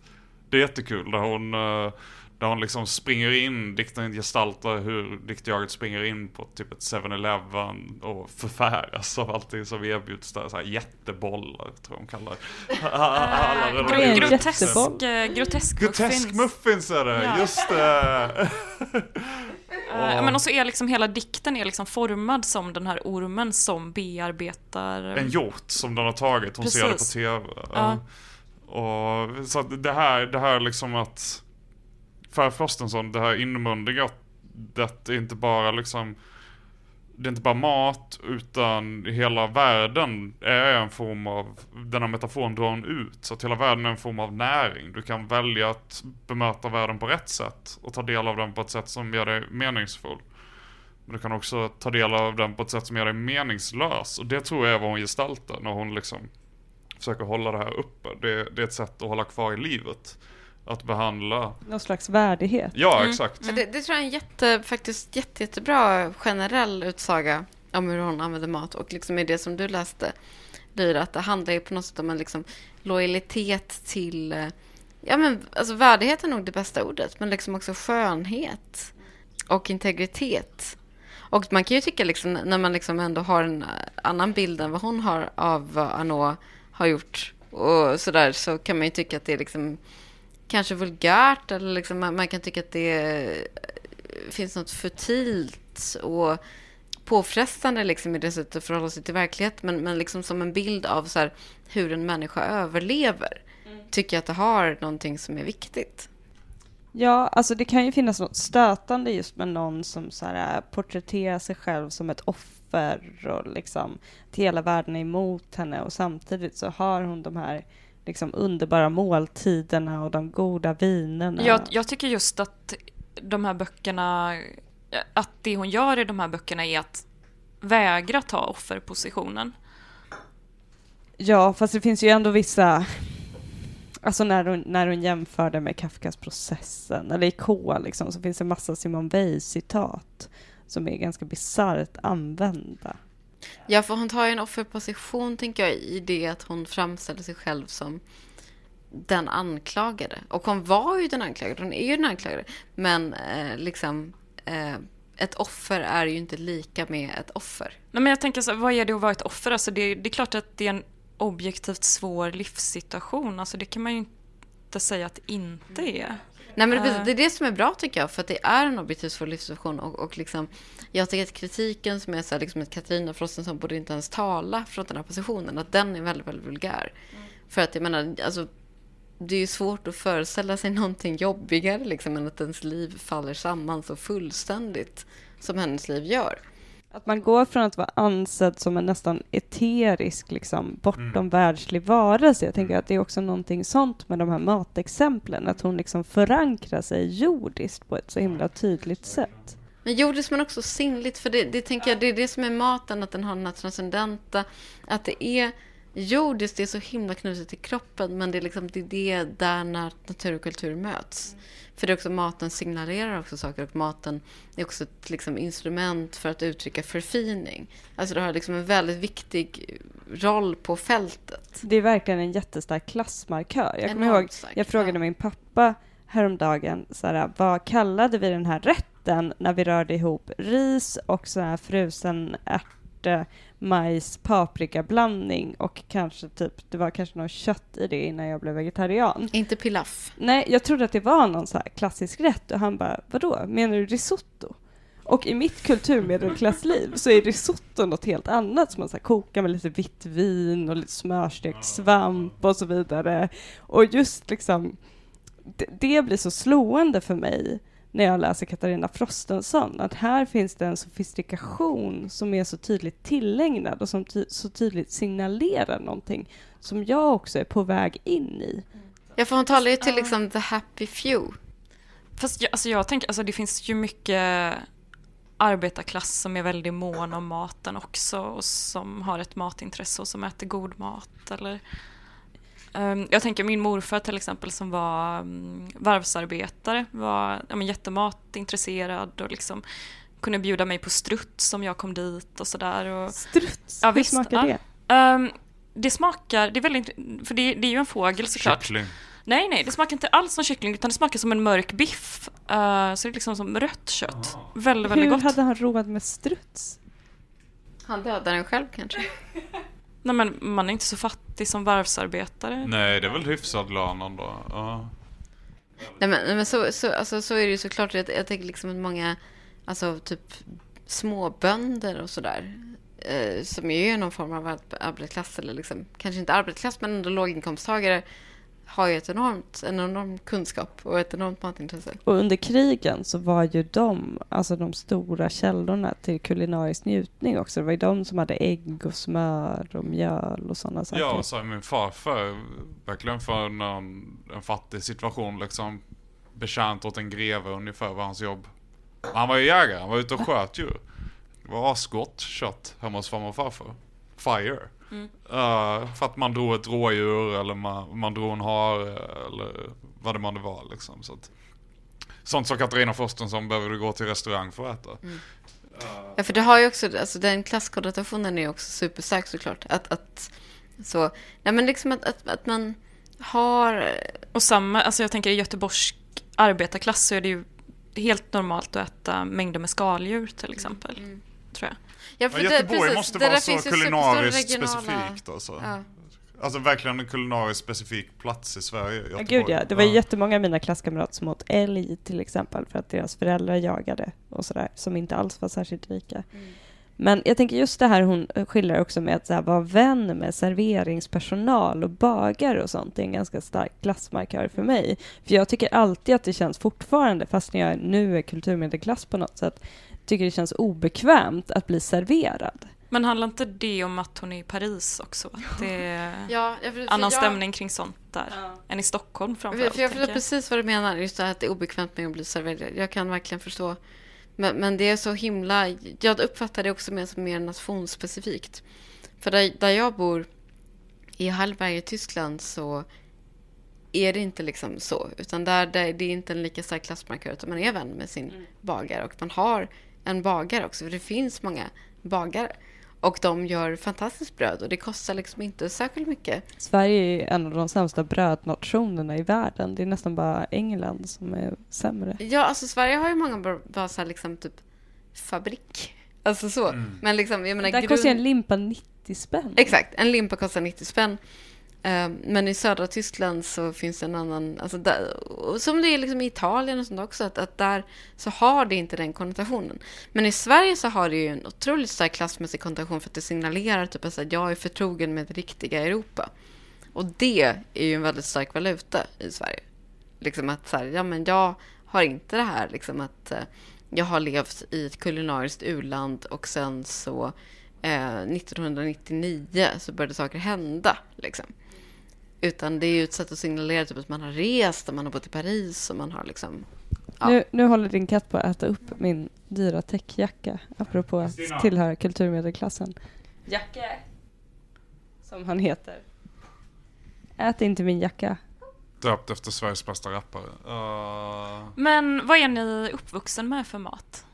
Det är jättekul, där hon, eh, där hon liksom springer in, dikten gestaltar hur diktjaget springer in på typ ett 7-Eleven och förfäras av allting som erbjuds där. Så här jättebollar, tror jag de kallar det. Alla där- grotesk, grotesk, Grotesk muffins. muffins är det, Ja. just det! Eh, men också är liksom hela dikten är liksom formad som den här ormen som bearbetar... En hjort som den har tagit, hon ser det på Precis. TV. Ja. Och, så det här, det här liksom att för Frostenson, det här inmundiga, det är inte bara liksom det är inte bara mat, utan hela världen är en form av, den här metaforen drar hon ut. Så att hela världen är en form av näring. Du kan välja att bemöta världen på rätt sätt och ta del av den på ett sätt som gör dig meningsfull. Men du kan också ta del av den på ett sätt som gör dig meningslös. Och det tror jag är vad hon gestaltar när hon liksom försöker hålla det här uppe. Det, det är ett sätt att hålla kvar i livet. Att behandla... Någon slags värdighet. Ja, Mm. exakt. Ja, Det, det tror jag är en jätte, faktiskt jätte, jättebra generell utsaga om hur hon använder mat. Och liksom i det som du läste, Lyra, att det handlar ju på något sätt om en liksom lojalitet till... eh, Ja, men alltså värdighet är nog det bästa ordet, men liksom också skönhet och integritet. Och man kan ju tycka, liksom, när man liksom ändå har en eh, annan bild än vad hon har av vad Arnaud har gjort och sådär, så kan man ju tycka att det är liksom kanske vulgärt eller liksom, man, man kan tycka att det eh, finns något futilt och påfrestande liksom i det sättet att förhålla sig till verklighet. Men, men liksom som en bild av så här, hur en människa överlever tycker jag att det har någonting som är viktigt. Ja, alltså det kan ju finnas något stötande just med någon som så här, äh, porträtterar sig själv som ett offer och liksom att hela världen är emot henne. Och samtidigt så har hon de här liksom underbara måltiderna och de goda vinerna. Jag, jag tycker just att de här böckerna att det hon gör i de här böckerna är att vägra ta offerpositionen. Ja, fast det finns ju ändå vissa... Alltså när hon, när hon jämför det med Kafkas processen, eller i K liksom, så finns det massa Simone Weil-citat som är ganska bisarrt använda. Ja, för hon tar ju en offerposition, tänker jag, i det att hon framställer sig själv som den anklagade. Och hon var ju den anklagade, hon är ju den anklagade. Men eh, liksom, eh, ett offer är ju inte lika med ett offer. Nej, men jag tänker så, vad är det att vara ett offer? Alltså det, det är klart att det är en objektivt svår livssituation. Alltså det kan man ju inte säga att det inte är. Nej, men det, det är det som är bra tycker jag, för att det är en objektivt svår livssituation. Och, och liksom, jag tycker att kritiken som är så här, liksom att Katarina Frostenson borde inte ens tala från den här positionen, att den är väldigt, väldigt vulgär. För att jag menar, alltså, det är ju svårt att föreställa sig någonting jobbigare liksom, än att ens liv faller samman så fullständigt som hennes liv gör. Att man går från att vara ansedd som en nästan eterisk, liksom, bortom världslig varelse. Jag tänker att det är också någonting sånt med de här matexemplen, att hon liksom förankrar sig jordiskt på ett så himla tydligt sätt. Men jordiskt men också sinnligt, för det, det tänker jag, det är det som är maten, att den har den här transcendenta, att det är jordiskt, det är så himla knutet till kroppen, men det är liksom det, är det där när natur och kultur möts. För det är också maten signalerar också saker och maten är också ett liksom, instrument för att uttrycka förfining. Alltså det har liksom en väldigt viktig roll på fältet. Det är verkligen en jättestark klassmarkör. Jag kommer ihåg, stark, jag frågade ja. min pappa häromdagen, så här, vad kallade vi den här rätten när vi rörde ihop ris och så här frusen ärte, majs, paprikablandning och kanske typ, det var kanske något kött i det innan jag blev vegetarian. Inte pilaf. Nej, jag trodde att det var någon så klassisk rätt och han bara, vadå, menar du risotto? Och i mitt kulturmedelklassliv så är risotto något helt annat som man så här kokar med lite vitt vin och lite smörstekt svamp och så vidare. Och just liksom, det, det blir så slående för mig när jag läser Katarina Frostenson, att här finns det en sofistikation som är så tydligt tillägnad och som ty så tydligt signalerar någonting som jag också är på väg in i. Ja, för hon talar ju till liksom the happy few. Fast jag, alltså jag tänker, alltså det finns ju mycket arbetarklass som är väldigt mån om maten också och som har ett matintresse och som äter god mat. Eller, jag tänker min morfar till exempel som var um, varvsarbetare var ja, men jättematintresserad och liksom kunde bjuda mig på struts om jag kom dit och sådär. Och, Struts? Ja, Hur visst, smakar ja. det? Ehm, det smakar, det är väldigt, för det, det är ju en fågel såklart. Kyckling. Nej, nej, det smakar inte alls som kyckling utan det smakar som en mörk biff. Eh, så det är liksom som rött kött. Väldigt, väldigt Hur gott. hade han råd med struts? Han dödar den själv kanske. Nej men man är inte så fattig som varvsarbetare. Nej, det är väl hyfsad lön ändå. Ja. Nej men, men så, så, alltså, så är det ju såklart. Jag, jag tänker liksom att många, alltså typ småbönder och sådär. Eh, som ju är någon form av ar- arbetarklass eller liksom, kanske inte arbetarklass men ändå låginkomsttagare. Har ju ett enormt, en enorm kunskap och ett enormt matintresse. Och under krigen så var ju de, alltså de stora källorna till kulinarisk njutning också. Det var ju de som hade ägg och smör och mjöl och sådana saker. Ja, så är min farfar verkligen för en, en fattig situation liksom betjänt åt en greve ungefär var hans jobb. Han var ju jägare, han var ute och sköt djur. Det var asgott kött hemma hos farmor och farfar. Fire. Eh, för att man drog ett rådjur eller man, man drog en hare eller vad det man det var liksom. Så att, sånt som Katarina Frostenson behöver du gå till restaurang för att äta. Ja, för det har ju också, alltså den klasskonnotationen är ju också superstark såklart. Att, att så, nej men liksom att, att, att man har, Och samma, alltså jag tänker i göteborgsk arbetarklass så är det ju helt normalt att äta mängder med skaldjur till exempel. Tror jag. Ja, Men Göteborg måste vara så kulinariskt regionala- specifikt alltså. Ja. Alltså verkligen en kulinariskt specifik plats i Sverige. Ja, gud ja. Det var ju jättemånga av mina klasskamrater som åt älg till exempel för att deras föräldrar jagade och sådär, som inte alls var särskilt rika. Men jag tänker just det här hon skiljer också med att så här, vara vän med serveringspersonal och bagare och sånt är en ganska stark klassmarkör för mig. För jag tycker alltid att det känns fortfarande, fast när jag nu är kulturmedelklass på något sätt, tycker det känns obekvämt att bli serverad. Men handlar inte det om att hon är i Paris också? Att det är Ja, ja, för- för annan jag- stämning kring sånt där än i Stockholm För, framförallt? för jag förstår precis vad du menar, just det här att det är obekvämt med att bli serverad. Jag kan verkligen förstå Men, men det är så himla... Jag uppfattar det också mer som mer nationsspecifikt. För där, där jag bor, i Hallberg i Tyskland, så är det inte liksom så. Utan där, där det är inte en lika stark klassmarkör, utan man är vän med sin bagare. Och man har en bagare också, för det finns många bagare. Och de gör fantastiskt bröd och det kostar liksom inte särskilt mycket. Sverige är en av de sämsta brödnationerna i världen. Det är nästan bara England som är sämre. Ja, alltså Sverige har ju många bara, så här liksom typ fabrik. Alltså så. Men liksom, jag menar Där grund- kostar en limpa 90 spänn. Exakt, en limpa kostar 90 spänn. Ehm, men i södra Tyskland så finns det en annan, alltså där, som det är liksom i Italien och sånt också, att, att där så har det inte den konnotationen. Men i Sverige så har det ju en otroligt stark klassmässig konnotation för att det signalerar typ att jag är förtrogen med det riktiga Europa. Och det är ju en väldigt stark valuta i Sverige. Liksom att så här, ja men jag har inte det här liksom att eh, jag har levt i ett kulinariskt u-land och sen så eh, 1999 så började saker hända. Liksom. Utan det är ju ett sätt att signalera typ att man har rest och man har bott i Paris och man har liksom... Ja. Nu, nu håller din katt på att äta upp min dyra täckjacka, apropå att tillhöra kulturmedelklassen. Jacke! Som han heter. Ät inte min jacka. Döpt efter Sveriges bästa rappare. Uh, Men vad är ni uppvuxen med för mat?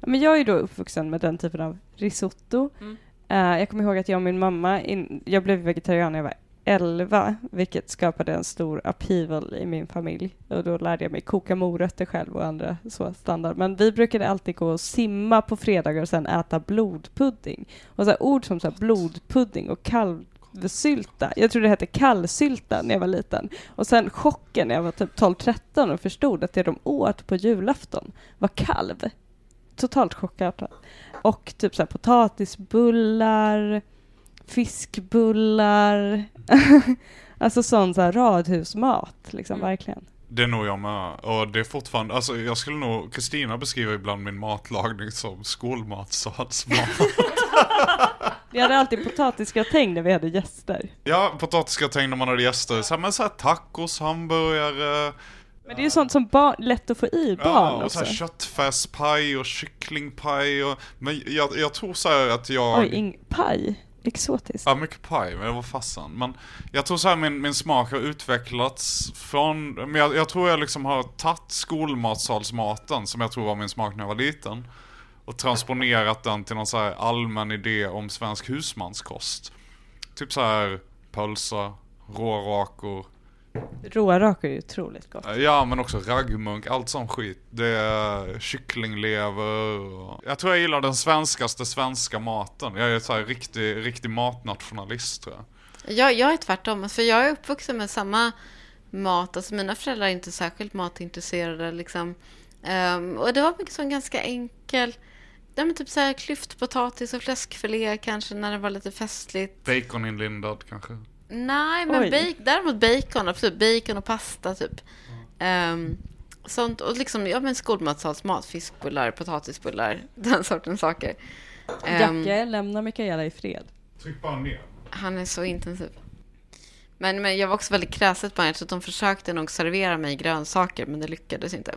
Ja, Men jag är då uppvuxen med den typen av risotto. Mm. Eh, jag kommer ihåg att jag och min mamma, in, jag blev vegetarian när jag var 11, vilket skapade en stor upheaval i min familj. Och då lärde jag mig koka morötter själv och andra så standard. Men vi brukade alltid gå och simma på fredagar och sen äta blodpudding. Och så här ord som så här blodpudding och kalvsylta. Jag tror det hette kallsylta när jag var liten. Och sen chocken när jag var typ 12-13 och förstod att det de åt på julafton var kalv totalt chockartat. Och typ så här potatisbullar, fiskbullar, alltså sån så här radhusmat liksom Mm. verkligen. det är nog jag med. Och det är fortfarande, alltså jag skulle nog, Kristina beskriver ibland min matlagning som skolmatsalsmat. Vi hade alltid potatisgratäng när vi hade gäster. ja, potatisgratäng när man hade gäster. Så här, men så här tacos, hamburgare. Men det är ju sånt som barn, lätt att få i barn Ja, och också. så här köttfärspaj och kycklingpaj och, men jag, jag tror så här att jag... Oj, ing, paj. Exotiskt. Ja, mycket paj, men vad fasen. fassan. Men jag tror så här min, min smak har utvecklats från, men jag, jag tror jag liksom har tagit skolmatsalsmaten, som jag tror var min smak när jag var liten, och transponerat den till någon så här allmän idé om svensk husmanskost. Typ så här pölsa, rårakor, Rårakor är ju otroligt gott. ja men också raggmunk, allt sån skit. Det är kycklinglever och... Jag tror jag gillar den svenskaste svenska maten. Jag är så här riktig, riktig matnationalist tror jag. Jag, jag är tvärtom, för jag är uppvuxen med samma mat. Alltså mina föräldrar är inte särskilt matintresserade. Liksom. Ehm, och det var mycket sån ganska enkel, ja, men typ så här klyftpotatis och fläskfilé kanske när det var lite festligt. Baconinlindad kanske. Nej, men Oj. bake, däremot bacon, absolut. Bacon och pasta typ. Ehm, sånt, och liksom, ja men skolmatsalsmat, fiskbullar, potatisbullar, den sortens saker. Jacke, lämna Mikaela i fred. Tryck bara ner. han är så intensiv. Men, men jag var också väldigt kräset på så att de försökte nog servera mig grönsaker, men det lyckades inte.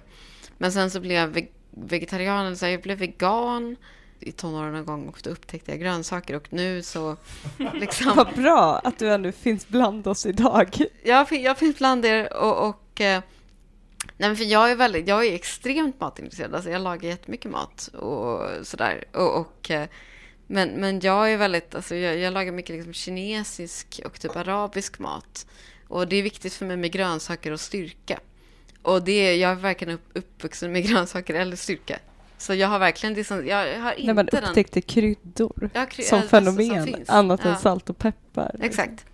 Men sen så blev jag ve- vegetarian, eller så här, jag blev vegan i tonåren någon gång och då upptäckte jag grönsaker och nu så liksom... Vad bra att du ändå finns bland oss idag. jag, jag finns bland er och... och eh, nej för jag är väldigt, jag är extremt matintresserad. Alltså jag lagar jättemycket mat och sådär. Och, och, eh, men, men jag är väldigt, alltså jag, jag lagar mycket liksom kinesisk och typ arabisk mat. Och det är viktigt för mig med grönsaker och styrka. Och det jag är verkligen upp, uppvuxen med grönsaker eller styrka. Så jag har verkligen, det är som, jag har inte När man den... upptäckte kryddor Ja, kry- som alltså, som fenomen, finns. annat än Ja. salt och peppar. Exakt.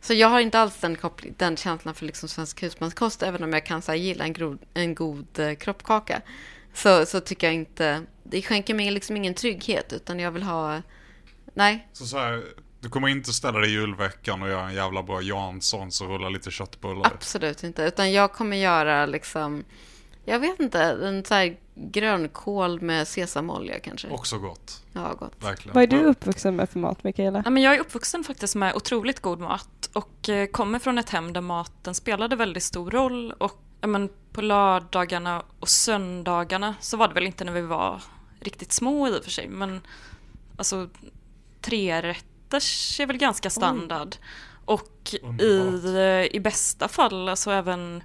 Så jag har inte alls den, koppling, den känslan för liksom svensk husmanskost, även om jag kan så här, gilla en, gro, en god eh, kroppkaka. Så, så tycker jag inte, det skänker mig liksom ingen trygghet, utan jag vill ha, nej, Så så här, du kommer inte ställa dig i julveckan och göra en jävla bra Janssons och rulla lite köttbullar. absolut inte. Utan jag kommer göra liksom, jag vet inte, en så här grönkål med sesamolja kanske. Också gott. Ja, gott. Verkligen. Vad är du uppvuxen med för mat, Mikaela? Ja, men jag är uppvuxen faktiskt med otroligt god mat och eh, kommer från ett hem där maten spelade väldigt stor roll och ja, men på lördagarna och söndagarna så var det väl inte när vi var riktigt små i och för sig, men alltså trerätters är väl ganska standard. Och i, eh, i bästa fall alltså även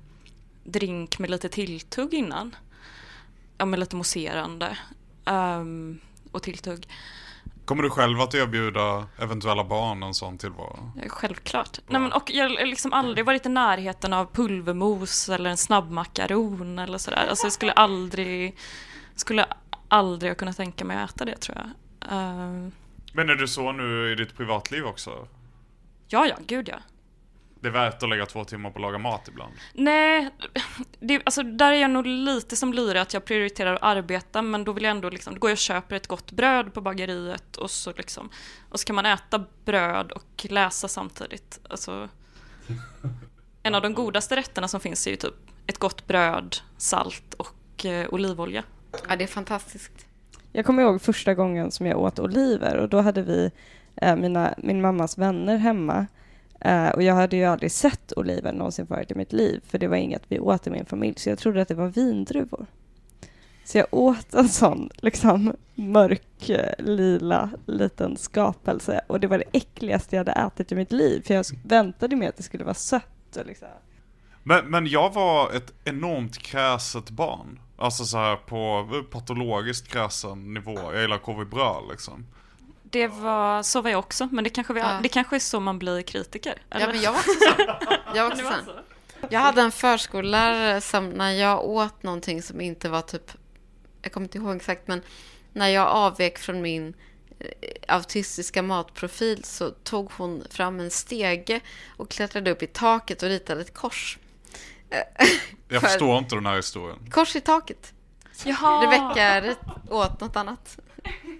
drink med lite tilltugg innan. Ja, med lite mousserande ehm, och tilltugg. Kommer du själv att erbjuda eventuella barn en sån tillvaro? Eh, Självklart. Nej, men, och jag har liksom aldrig varit i närheten av pulvermos eller en snabbmakaron eller sådär. Alltså jag skulle aldrig, skulle aldrig kunna tänka mig att äta det tror jag. Ehm, Men är du så nu i ditt privatliv också? ja, ja, gud ja. Det är värt att lägga två timmar på att laga mat ibland. Nej, det, alltså där är jag nog lite som Lyra att jag prioriterar att arbeta men då vill jag ändå liksom, då går jag och köper ett gott bröd på bageriet och så liksom, och så kan man äta bröd och läsa samtidigt. Alltså, en av de godaste rätterna som finns är ju typ ett gott bröd, salt och eh, olivolja. Ja, det är fantastiskt. Jag kommer ihåg första gången som jag åt oliver och då hade vi eh, mina, min mammas vänner hemma. Eh, och jag hade ju aldrig sett oliver någonsin förut i mitt liv för det var inget vi åt i min familj så jag trodde att det var vindruvor. Så jag åt en sån liksom mörk eh, lila liten skapelse och det var det äckligaste jag hade ätit i mitt liv för jag väntade mig att det skulle vara sött och liksom. Men, men jag var ett enormt kräset barn. Alltså så här på patologiskt kräsen nivå. Jag gillar korv bröd liksom. Det var, så var jag också, men det kanske, vi, Ja. det kanske är så man blir kritiker. Ja, eller? men jag var också så. Jag var också var sån. Jag hade en förskollärare som när jag åt någonting som inte var typ, jag kommer inte ihåg exakt, men när jag avvek från min eh, autistiska matprofil så tog hon fram en stege och klättrade upp i taket och ritade ett kors. Jag för- förstår inte den här historien. Kors i taket. Jaha. Rebecka åt något annat.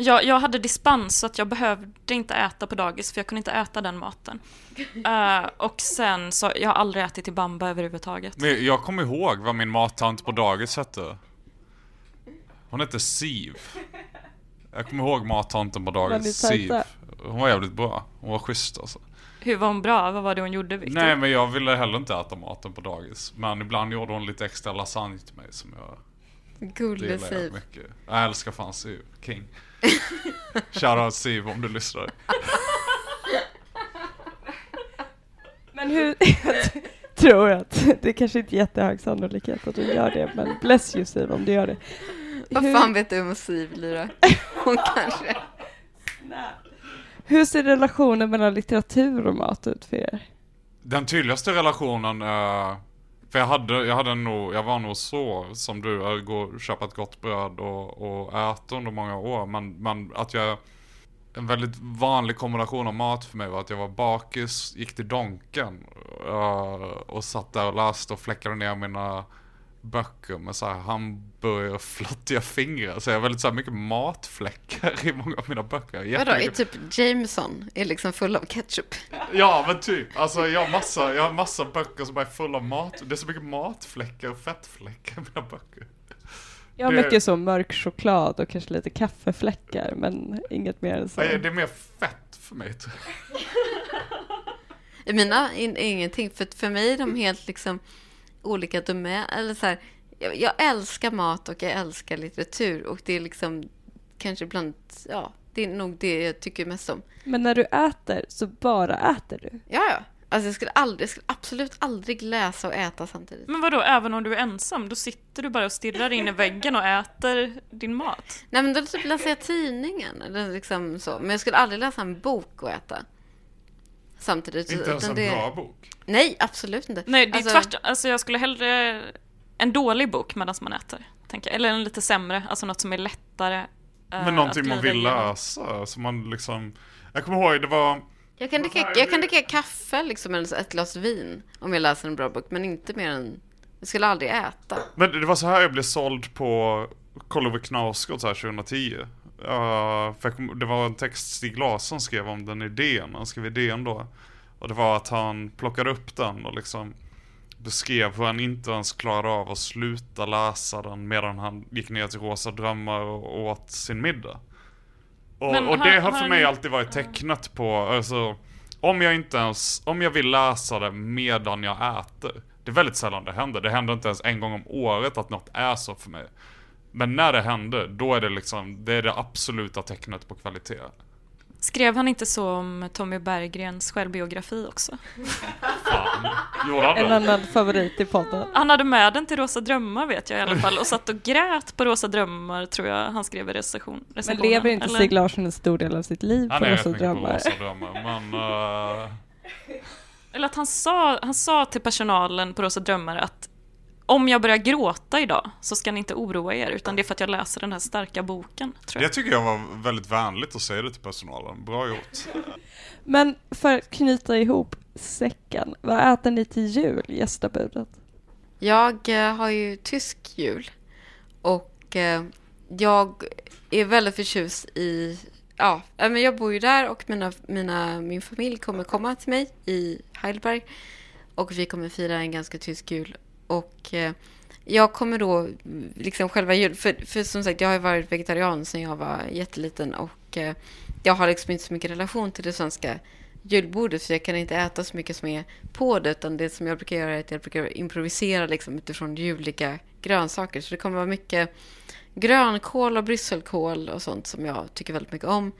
Jag, jag hade dispens så att jag behövde inte äta på dagis för jag kunde inte äta den maten. Eh, och sen så, jag har aldrig ätit i bamba överhuvudtaget. Men jag kommer ihåg vad min mattant på dagis hette. Hon hette Siv. Jag kommer ihåg mattanten på dagis. Siv. Hon var jävligt bra. Hon var schysst alltså. Hur var hon bra? Vad var det hon gjorde Victor? Nej men jag ville heller inte äta maten på dagis. Men ibland gjorde hon lite extra lasagne till mig som jag Gulle jag Siv. mycket. Jag älskar fan Siv. King. Shoutout Siv om du lyssnar. Men hur... Jag tror att det kanske inte är jättehög sannolikhet att du gör det, men bless you Siv om du gör det. Vad Hur- fan vet du om Siv, Lyra? Hon kanske... Hur ser relationen mellan litteratur och mat ut för er? Den tydligaste relationen, eh, för jag hade, jag hade nog, jag var nog så som du, jag går och köpa ett gott bröd och, och äta under många år. Men, men att jag, en väldigt vanlig kombination av mat för mig var att jag var bakis, gick till Donken eh, och satt där och läste och fläckade ner mina böcker med så här hamburgare och flottiga fingrar. Så jag har väldigt så här mycket matfläckar i många av mina böcker. Vadå, är typ Jameson är liksom full av ketchup? Ja men typ, alltså jag har massa, jag har massa böcker som är fulla av mat, det är så mycket matfläckar och fettfläckar i mina böcker. Jag har Det- mycket så mörk choklad och kanske lite kaffefläckar, men inget mer än så. Nej, Det är mer fett för mig tror jag. I mina in, ingenting, för för mig är de helt liksom olika domäner. Eller så här, jag, jag älskar mat och jag älskar litteratur och det är liksom kanske bland, ja, det är nog det jag tycker mest om. Men när du äter så bara äter du. Ja, ja. Alltså jag skulle, aldrig, jag skulle absolut aldrig läsa och äta samtidigt. Men vadå, även om du är ensam? Då sitter du bara och stirrar in i väggen och äter din mat? Nej men då typ läser jag tidningen eller liksom så. Men jag skulle aldrig läsa en bok och äta. Samtidigt. Inte ens en det- bra bok. Nej, absolut inte. Nej, det är Alltså- tvärtom. Alltså jag skulle hellre en dålig bok medan man äter. Tänker. Eller en lite sämre, alltså något som är lättare. eh, Men någonting man vill läsa, som man liksom... Jag kommer ihåg, det var... Jag kan, dricka, jag kan dricka kaffe liksom, eller så ett glas vin om jag läser en bra bok, men inte mer än... Jag skulle aldrig äta. Men det var så här jag blev såld på Karl-Ove Knausgård så här 2010. Uh, det var en text Stig Larsson skrev om den idén, han skrev idén då. Och det var att han plockade upp den och liksom beskrev hur han inte ens klarade av att sluta läsa den medan han gick ner till Rosa Drömmar och åt sin middag. Och, Men och har- det har har för mig alltid varit tecknat på, alltså om jag inte ens, om jag vill läsa det medan jag äter. Det är väldigt sällan det händer. Det händer inte ens en gång om året att något är så för mig. Men när det händer, då är det liksom, det är det absoluta tecknet på kvalitet. Skrev han inte så om Tommy Berggrens självbiografi också? Fan. Gjorde han En annan favorit i podden. Han hade med den till Rosa Drömmar vet jag i alla fall och satt och grät på Rosa Drömmar tror jag han skrev i recension, Men recensionen. lever inte Eller- Stig Larsson en stor del av sitt liv Han på Rosa drömmar? Rosa drömmar. Men... eh, Eller att han sa, han sa till personalen på Rosa Drömmar att om jag börjar gråta idag så ska ni inte oroa er utan det är för att jag läser den här starka boken. Tror jag. jag tycker jag var väldigt vänligt att säga det till personalen. Bra gjort. Men för att knyta ihop säcken, vad äter ni till jul, gästabudet? Jag eh, har ju tysk jul och eh, jag är väldigt förtjust i, ja, men jag bor ju där och mina, mina, min familj kommer komma till mig i Heidelberg och vi kommer fira en ganska tysk jul och eh, jag kommer då, liksom själva jul, för, för som sagt jag har ju varit vegetarian sedan jag var jätteliten och eh, jag har liksom inte så mycket relation till det svenska julbordet så jag kan inte äta så mycket som är på det utan det som jag brukar göra är att jag brukar improvisera liksom utifrån juliga grönsaker så det kommer vara mycket grönkål och brysselkål och sånt som jag tycker väldigt mycket om.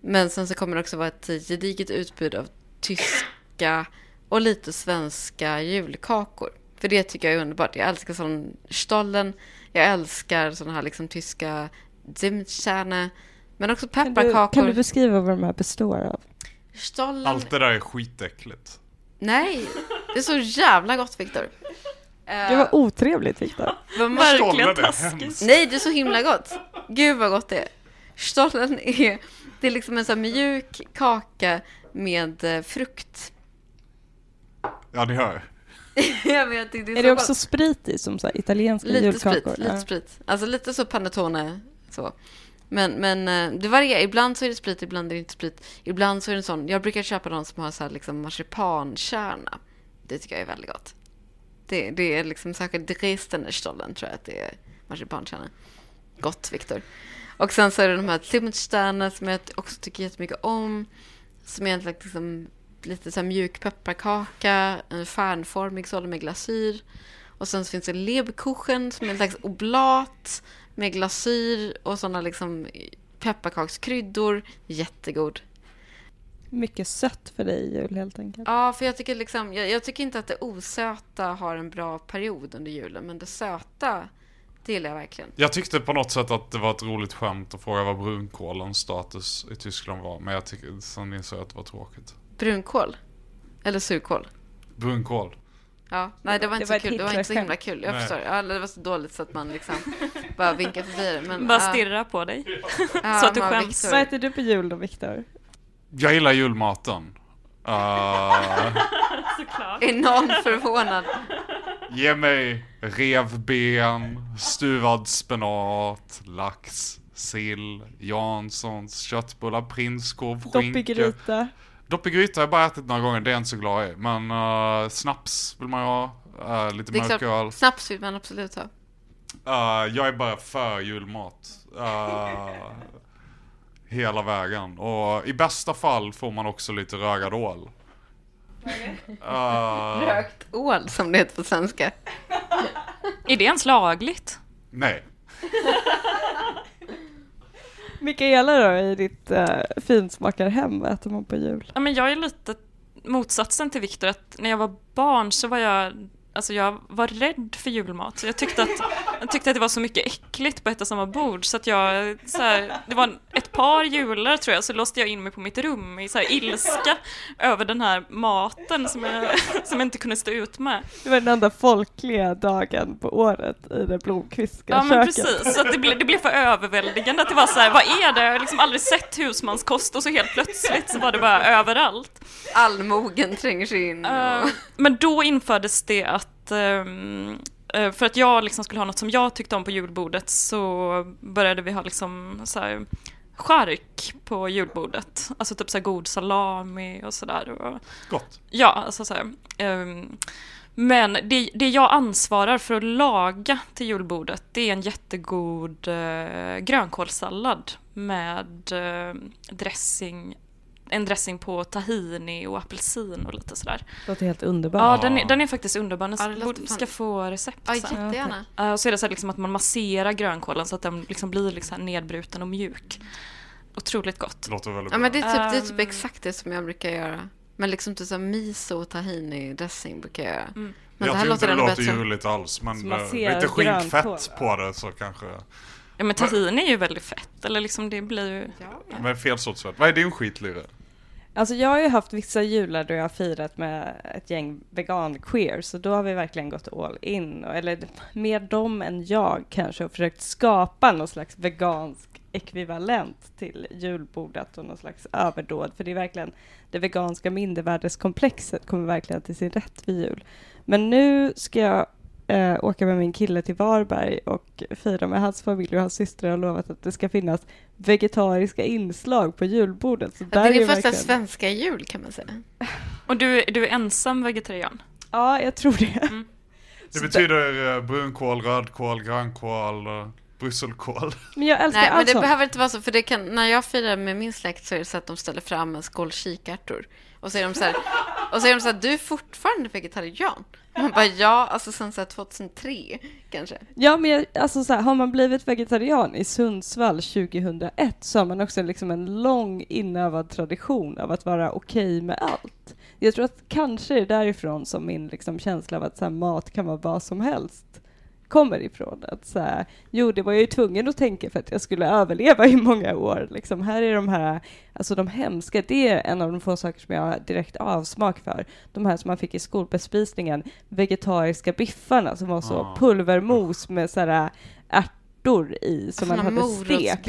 Men sen så kommer det också vara ett gediget utbud av tyska och lite svenska julkakor. För det tycker jag är underbart. Jag älskar sån stollen. Jag älskar såna här liksom tyska Zimtsterne. Men också Kan du, pepparkakor. kan du beskriva vad de här består av? Stollen. Allt det där är skitäckligt. Nej, det är så jävla gott Viktor. Eh, Det var otrevligt Viktor. vad Verkligen taskigt. Nej, det är så himla gott. Gud vad gott det är. Stollen är, det är liksom en sån mjuk kaka med eh, frukt. Ja, ni hör. jag vet inte, det är, det också gott. sprit i som så här italienska Lite julkakor? sprit, lite Ja. sprit. Alltså lite så panettone så. Men, men eh, det varierar. Ibland så är det sprit, ibland är det inte sprit. Ibland så är det en sån, jag brukar köpa någon som har så här liksom marsipankärna. Det tycker jag är väldigt gott. Det, det är liksom särskilt Dresdenerstollen tror jag att det är marsipankärna. Gott, Viktor. Och sen så är det de här Zimtsterne som jag också tycker jättemycket om. Som är egentligen liksom lite så här mjuk pepparkaka, en stjärnformig sådan med glasyr. Och sen så finns det Lebkuchen som är en slags oblat med glasyr och sådana liksom pepparkakskryddor. Jättegod. Mycket sött för dig i jul helt enkelt. Ja, för jag tycker liksom, jag, jag tycker inte att det osöta har en bra period under julen, men det söta, det gillar jag verkligen. Jag tyckte på något sätt att det var ett roligt skämt att fråga vad brunkålens status i Tyskland var. Men jag tycker, sen insåg jag att det var tråkigt. Brunkål? Eller surkål? Brunkål. Ja, nej det var Det inte var så kul. Det var inte så himla kul. Jag Nej. förstår. Ja, det var så dåligt så att man liksom bara vinkar förbi det. Men, Bara stirra på dig. ja, så att du skäms. Vad äter du på jul då Viktor? Jag gillar julmaten. Uh, Såklart. Någon förvånad? ge mig revben, stuvad spenat, lax, sill, Janssons, köttbullar, prinskorv, Dopp i skinka. gryta? Dopp i gryta har jag bara ätit några gånger, det är jag inte så glad i. Men uh, snaps vill man ju ha. Uh, lite Det är klart, mörköl. snaps vill man absolut ha. Uh, jag är bara för julmat. Uh, hela vägen. Och i bästa fall får man också lite rögad ål. Uh, Rökt ål som det heter på svenska. Är det ens lagligt? nej. Mikaela då, i ditt äh, finsmakarhem, vad äter man på jul? Ja, men jag är lite motsatsen till Viktor, att när jag var barn så var jag Alltså jag var rädd för julmat. Så jag, tyckte att, jag tyckte att det var så mycket äckligt på ett och samma bord så att jag, så här, det var ett par jular tror jag, så låste jag in mig på mitt rum i så här ilska över den här maten som jag, som jag inte kunde stå ut med. Det var den enda folkliga dagen på året i det Blomqvistska Ja men köket. precis, så att det, blev, det blev för överväldigande att det var så här, vad är det? Jag har liksom aldrig sett husmanskost och så helt plötsligt så var det bara överallt. Allmogen tränger sig in. Och... men då infördes det att ehm, eh, för att jag liksom skulle ha något som jag tyckte om på julbordet så började vi ha liksom så här chark på julbordet. Alltså typ så god salami och sådär. Gott. ja, alltså så här. ehm, men det, det jag ansvarar för att laga till julbordet det är en jättegod eh, grönkålssallad med eh, dressing en dressing på tahini och apelsin och lite sådär. Det låter helt underbart. Ja, den är, den är faktiskt underbar. Ja, Den fan- ska få recept Ja, sen. jättegärna. Ja, och så är det så här liksom att man masserar grönkålen så att den liksom blir liksom nedbruten och mjuk. Otroligt gott. Det låter väldigt Ja, bra. men det är, typ, det är typ Ehm. exakt det som jag brukar göra. Men liksom typ så miso och tahini dressing brukar jag göra. Mm. Men jag det här tycker inte det låter juligt alls, men eh, lite skinkfett på det så kanske... Ja men tahini är ju väldigt fett, eller liksom det blir ju... Men fel sorts fett. Vad är din skitlirre? Alltså jag har ju haft vissa jular då jag har firat med ett gäng vegan-queers, så då har vi verkligen gått all in, och- eller mer de än jag kanske, och försökt skapa någon slags vegansk ekvivalent till julbordet och någon slags överdåd, för det är verkligen, det veganska mindervärdeskomplexet kommer verkligen till sin rätt vid jul. Men nu ska jag eh, åka med min kille till Varberg och fira med hans familj och hans systrar och lovat att det ska finnas vegetariska inslag på julbordet. Så Det är är din första verkligen- svenska jul kan man säga. Och du, du är ensam vegetarian? Ja, jag tror det. Det Så betyder eh, brunkål, rödkål, grönkål, eh, brysselkål. Men jag älskar Nej, men allt det sånt. behöver inte vara så, för det kan, när jag firar med min släkt så är det så att de ställer fram en skål kikärtor. Och så är de så här, och så är de så här, du är fortfarande vegetarian? Man bara, ja, alltså sen så här 2003 kanske. Ja, men jag, alltså så här, har man blivit vegetarian i Sundsvall 2001 så har man också liksom en lång inövad tradition av att vara okej med allt. Jag tror att kanske det är därifrån som min liksom känsla av att så här, mat kan vara vad som helst kommer ifrån. Att så här, jo, det var jag ju tvungen att tänka för att jag skulle överleva i många år. Liksom, här är de här, alltså de hemska, det är en av de få saker som jag har direkt avsmak för. De här som man fick i skolbespisningen, vegetariska biffarna som var så Ah. pulvermos med så här ärtor i som man hade stekt.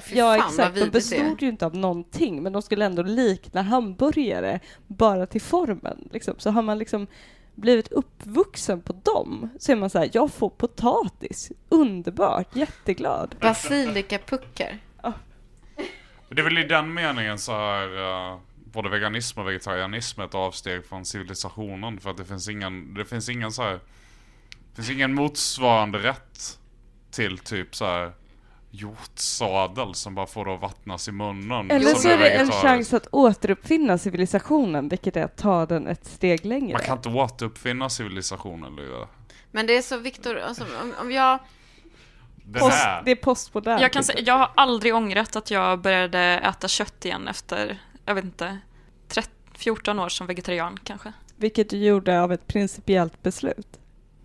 fy Ja, exakt. De bestod ju inte av någonting, men de skulle ändå likna hamburgare, bara till formen. Liksom. Så har man liksom blivit uppvuxen på dem, så är man så här, jag får potatis, underbart, jätteglad. Basilikapuckar. Det är väl i den meningen så här eh, både veganism och vegetarianism är ett avsteg från civilisationen för att det finns ingen, det finns ingen så här, det finns ingen motsvarande rätt till typ så här hjortsadel som bara får det att vattnas i munnen. Eller som så är det en chans att återuppfinna civilisationen, vilket är att ta den ett steg längre. Man kan inte återuppfinna civilisationen Lyra. Men det är så, Viktor, alltså, om, om jag... Den Post, det är postmodernt. Jag kan säga, jag har aldrig ångrat att jag började äta kött igen efter, jag vet inte, 13, 14 år som vegetarian kanske. Vilket du gjorde av ett principiellt beslut.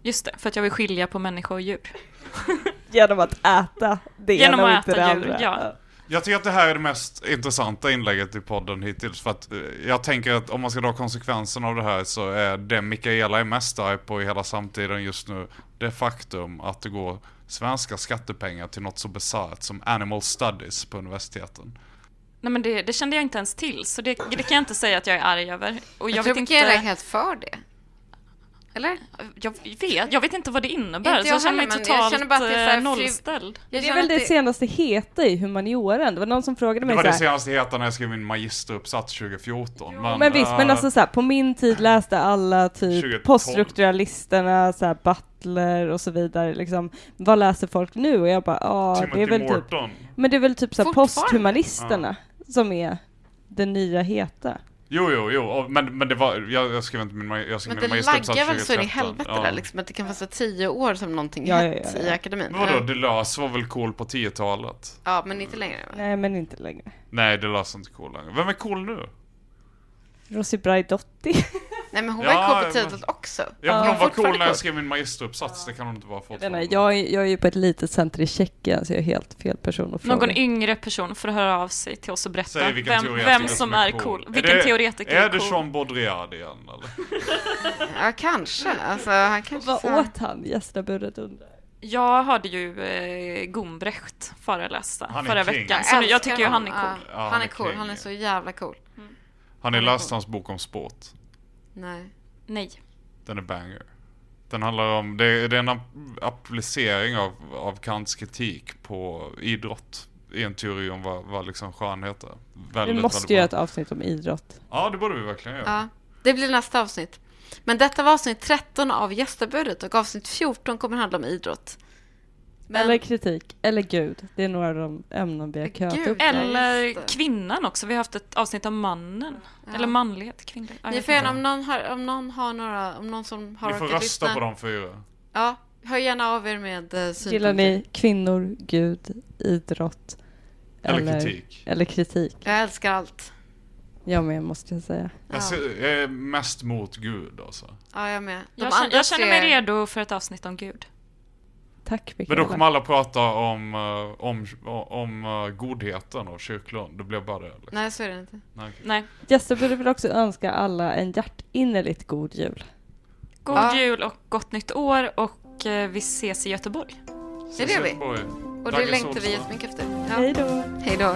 Just det, för att jag vill skilja på människa och djur. Genom att äta det Genom ena och inte det djur, andra. ja. Jag tycker att det här är det mest intressanta inlägget i podden hittills. För att eh, jag tänker att om man ska dra konsekvensen av det här så är det Mikaela är mest arg på i hela samtiden just nu det faktum att det går svenska skattepengar till något så bisarrt som animal studies på universiteten. Nej men det, det kände jag inte ens till, så det, det kan jag inte säga att jag är arg över. Och Jag, jag, tror vet inte... Mikaela är helt för det. Eller? Jag vet, jag vet inte vad det innebär, Inte så jag jag känner mig totalt jag känner bara att det är så här eh, fri- nollställd. Jag Det är väl det senaste heta i humanioran. Det var någon som frågade Det mig var så det senaste heta när jag skrev min magisteruppsats 2014. Men, Men visst, men eh, alltså så här, på min tid läste alla typ 2012. poststrukturalisterna, så här, Butler och så vidare. Liksom, vad läser folk nu? Och jag bara, ja, det är väl typ, men det är väl typ så här, posthumanisterna som är det nya heta. Jo, jo, jo. Men, men det var, jag, jag skrev inte min, ma- jag skrev Men min det magisteruppsats laggar väl så in i 2013. helvete Ja. där liksom, att det kan vara så tio år som någonting Ja, ja, hett ja, i ja. akademin. Men vadå, Ja. Deleuze var väl cool på 10-talet? Ja, men inte längre. va? Nej, men inte längre. Nej, Deleuze är inte cool längre. Vem är cool nu? Rosy Braidotti. Nej, men hon Ja, var ju cool på men- också. Ja, men hon var cool när jag cool. skrev min magisteruppsats, det kan hon inte vara Jag, fortfarande. jag, är, jag är ju på ett litet center i Tjeckien, så jag är helt fel person att fråga. Någon yngre person får höra av sig till oss och berätta Säg vem, vem som är cool. Vilken det, teoretiker är är det cool? Jean Baudrillard igen eller? Ja, kanske. Alltså, han kanske... Vad så åt han? Gästabudet undrar. Jag hörde ju eh, Gumbrecht föreläsa är förra king. veckan, Jag så jag älskar tycker ju han är cool. Ja, han han är är cool. king. Han är så jävla cool. Har ni Han är läst cool. hans bok om sport? Nej. Nej. Den är banger. Den handlar om, det är, det är en ap- applicering av, av Kants kritik på idrott. I en teori om vad, vad liksom skönhet är. Väldigt, Vi måste göra ett avsnitt om idrott. Ja, det borde vi verkligen göra. Ja, det blir nästa avsnitt. Men detta var avsnitt 13 av gästabudet och avsnitt 14 kommer handla om idrott. Men- Eller kritik, eller Gud. Det är några av de ämnen vi har köat Gud, upp. ja. Eller kvinnan också. Vi har haft ett avsnitt om mannen. Eller manlighet, kvinnlighet. Ja, Ni får gärna, om någon har, om någon har några, om någon som har Ni får rösta lyssna. på de fyra. Ja, hör gärna av er med uh, synpunkter. Gillar ni kvinnor, Gud, idrott? Eller kritik. Eller kritik. Jag älskar allt. Jag med måste jag säga. Jag, ser, jag är mest mot Gud alltså. Ja, jag med. De Jag känner, jag känner mig redo för ett avsnitt om Gud. Tack Men Mikaela. då kommer alla prata om, eh, om, om eh, godheten och kyrklund. Det blir bara det. Liksom. Nej, så är det inte. Nej. Nej. Jesper vill väl också önska alla en hjärtinnerligt god jul. God Ja. jul och gott nytt år och eh, vi ses i Göteborg. Det gör vi. Göteborg. Och det längtar vi jättemycket efter. Ja. Hej då! Hej då.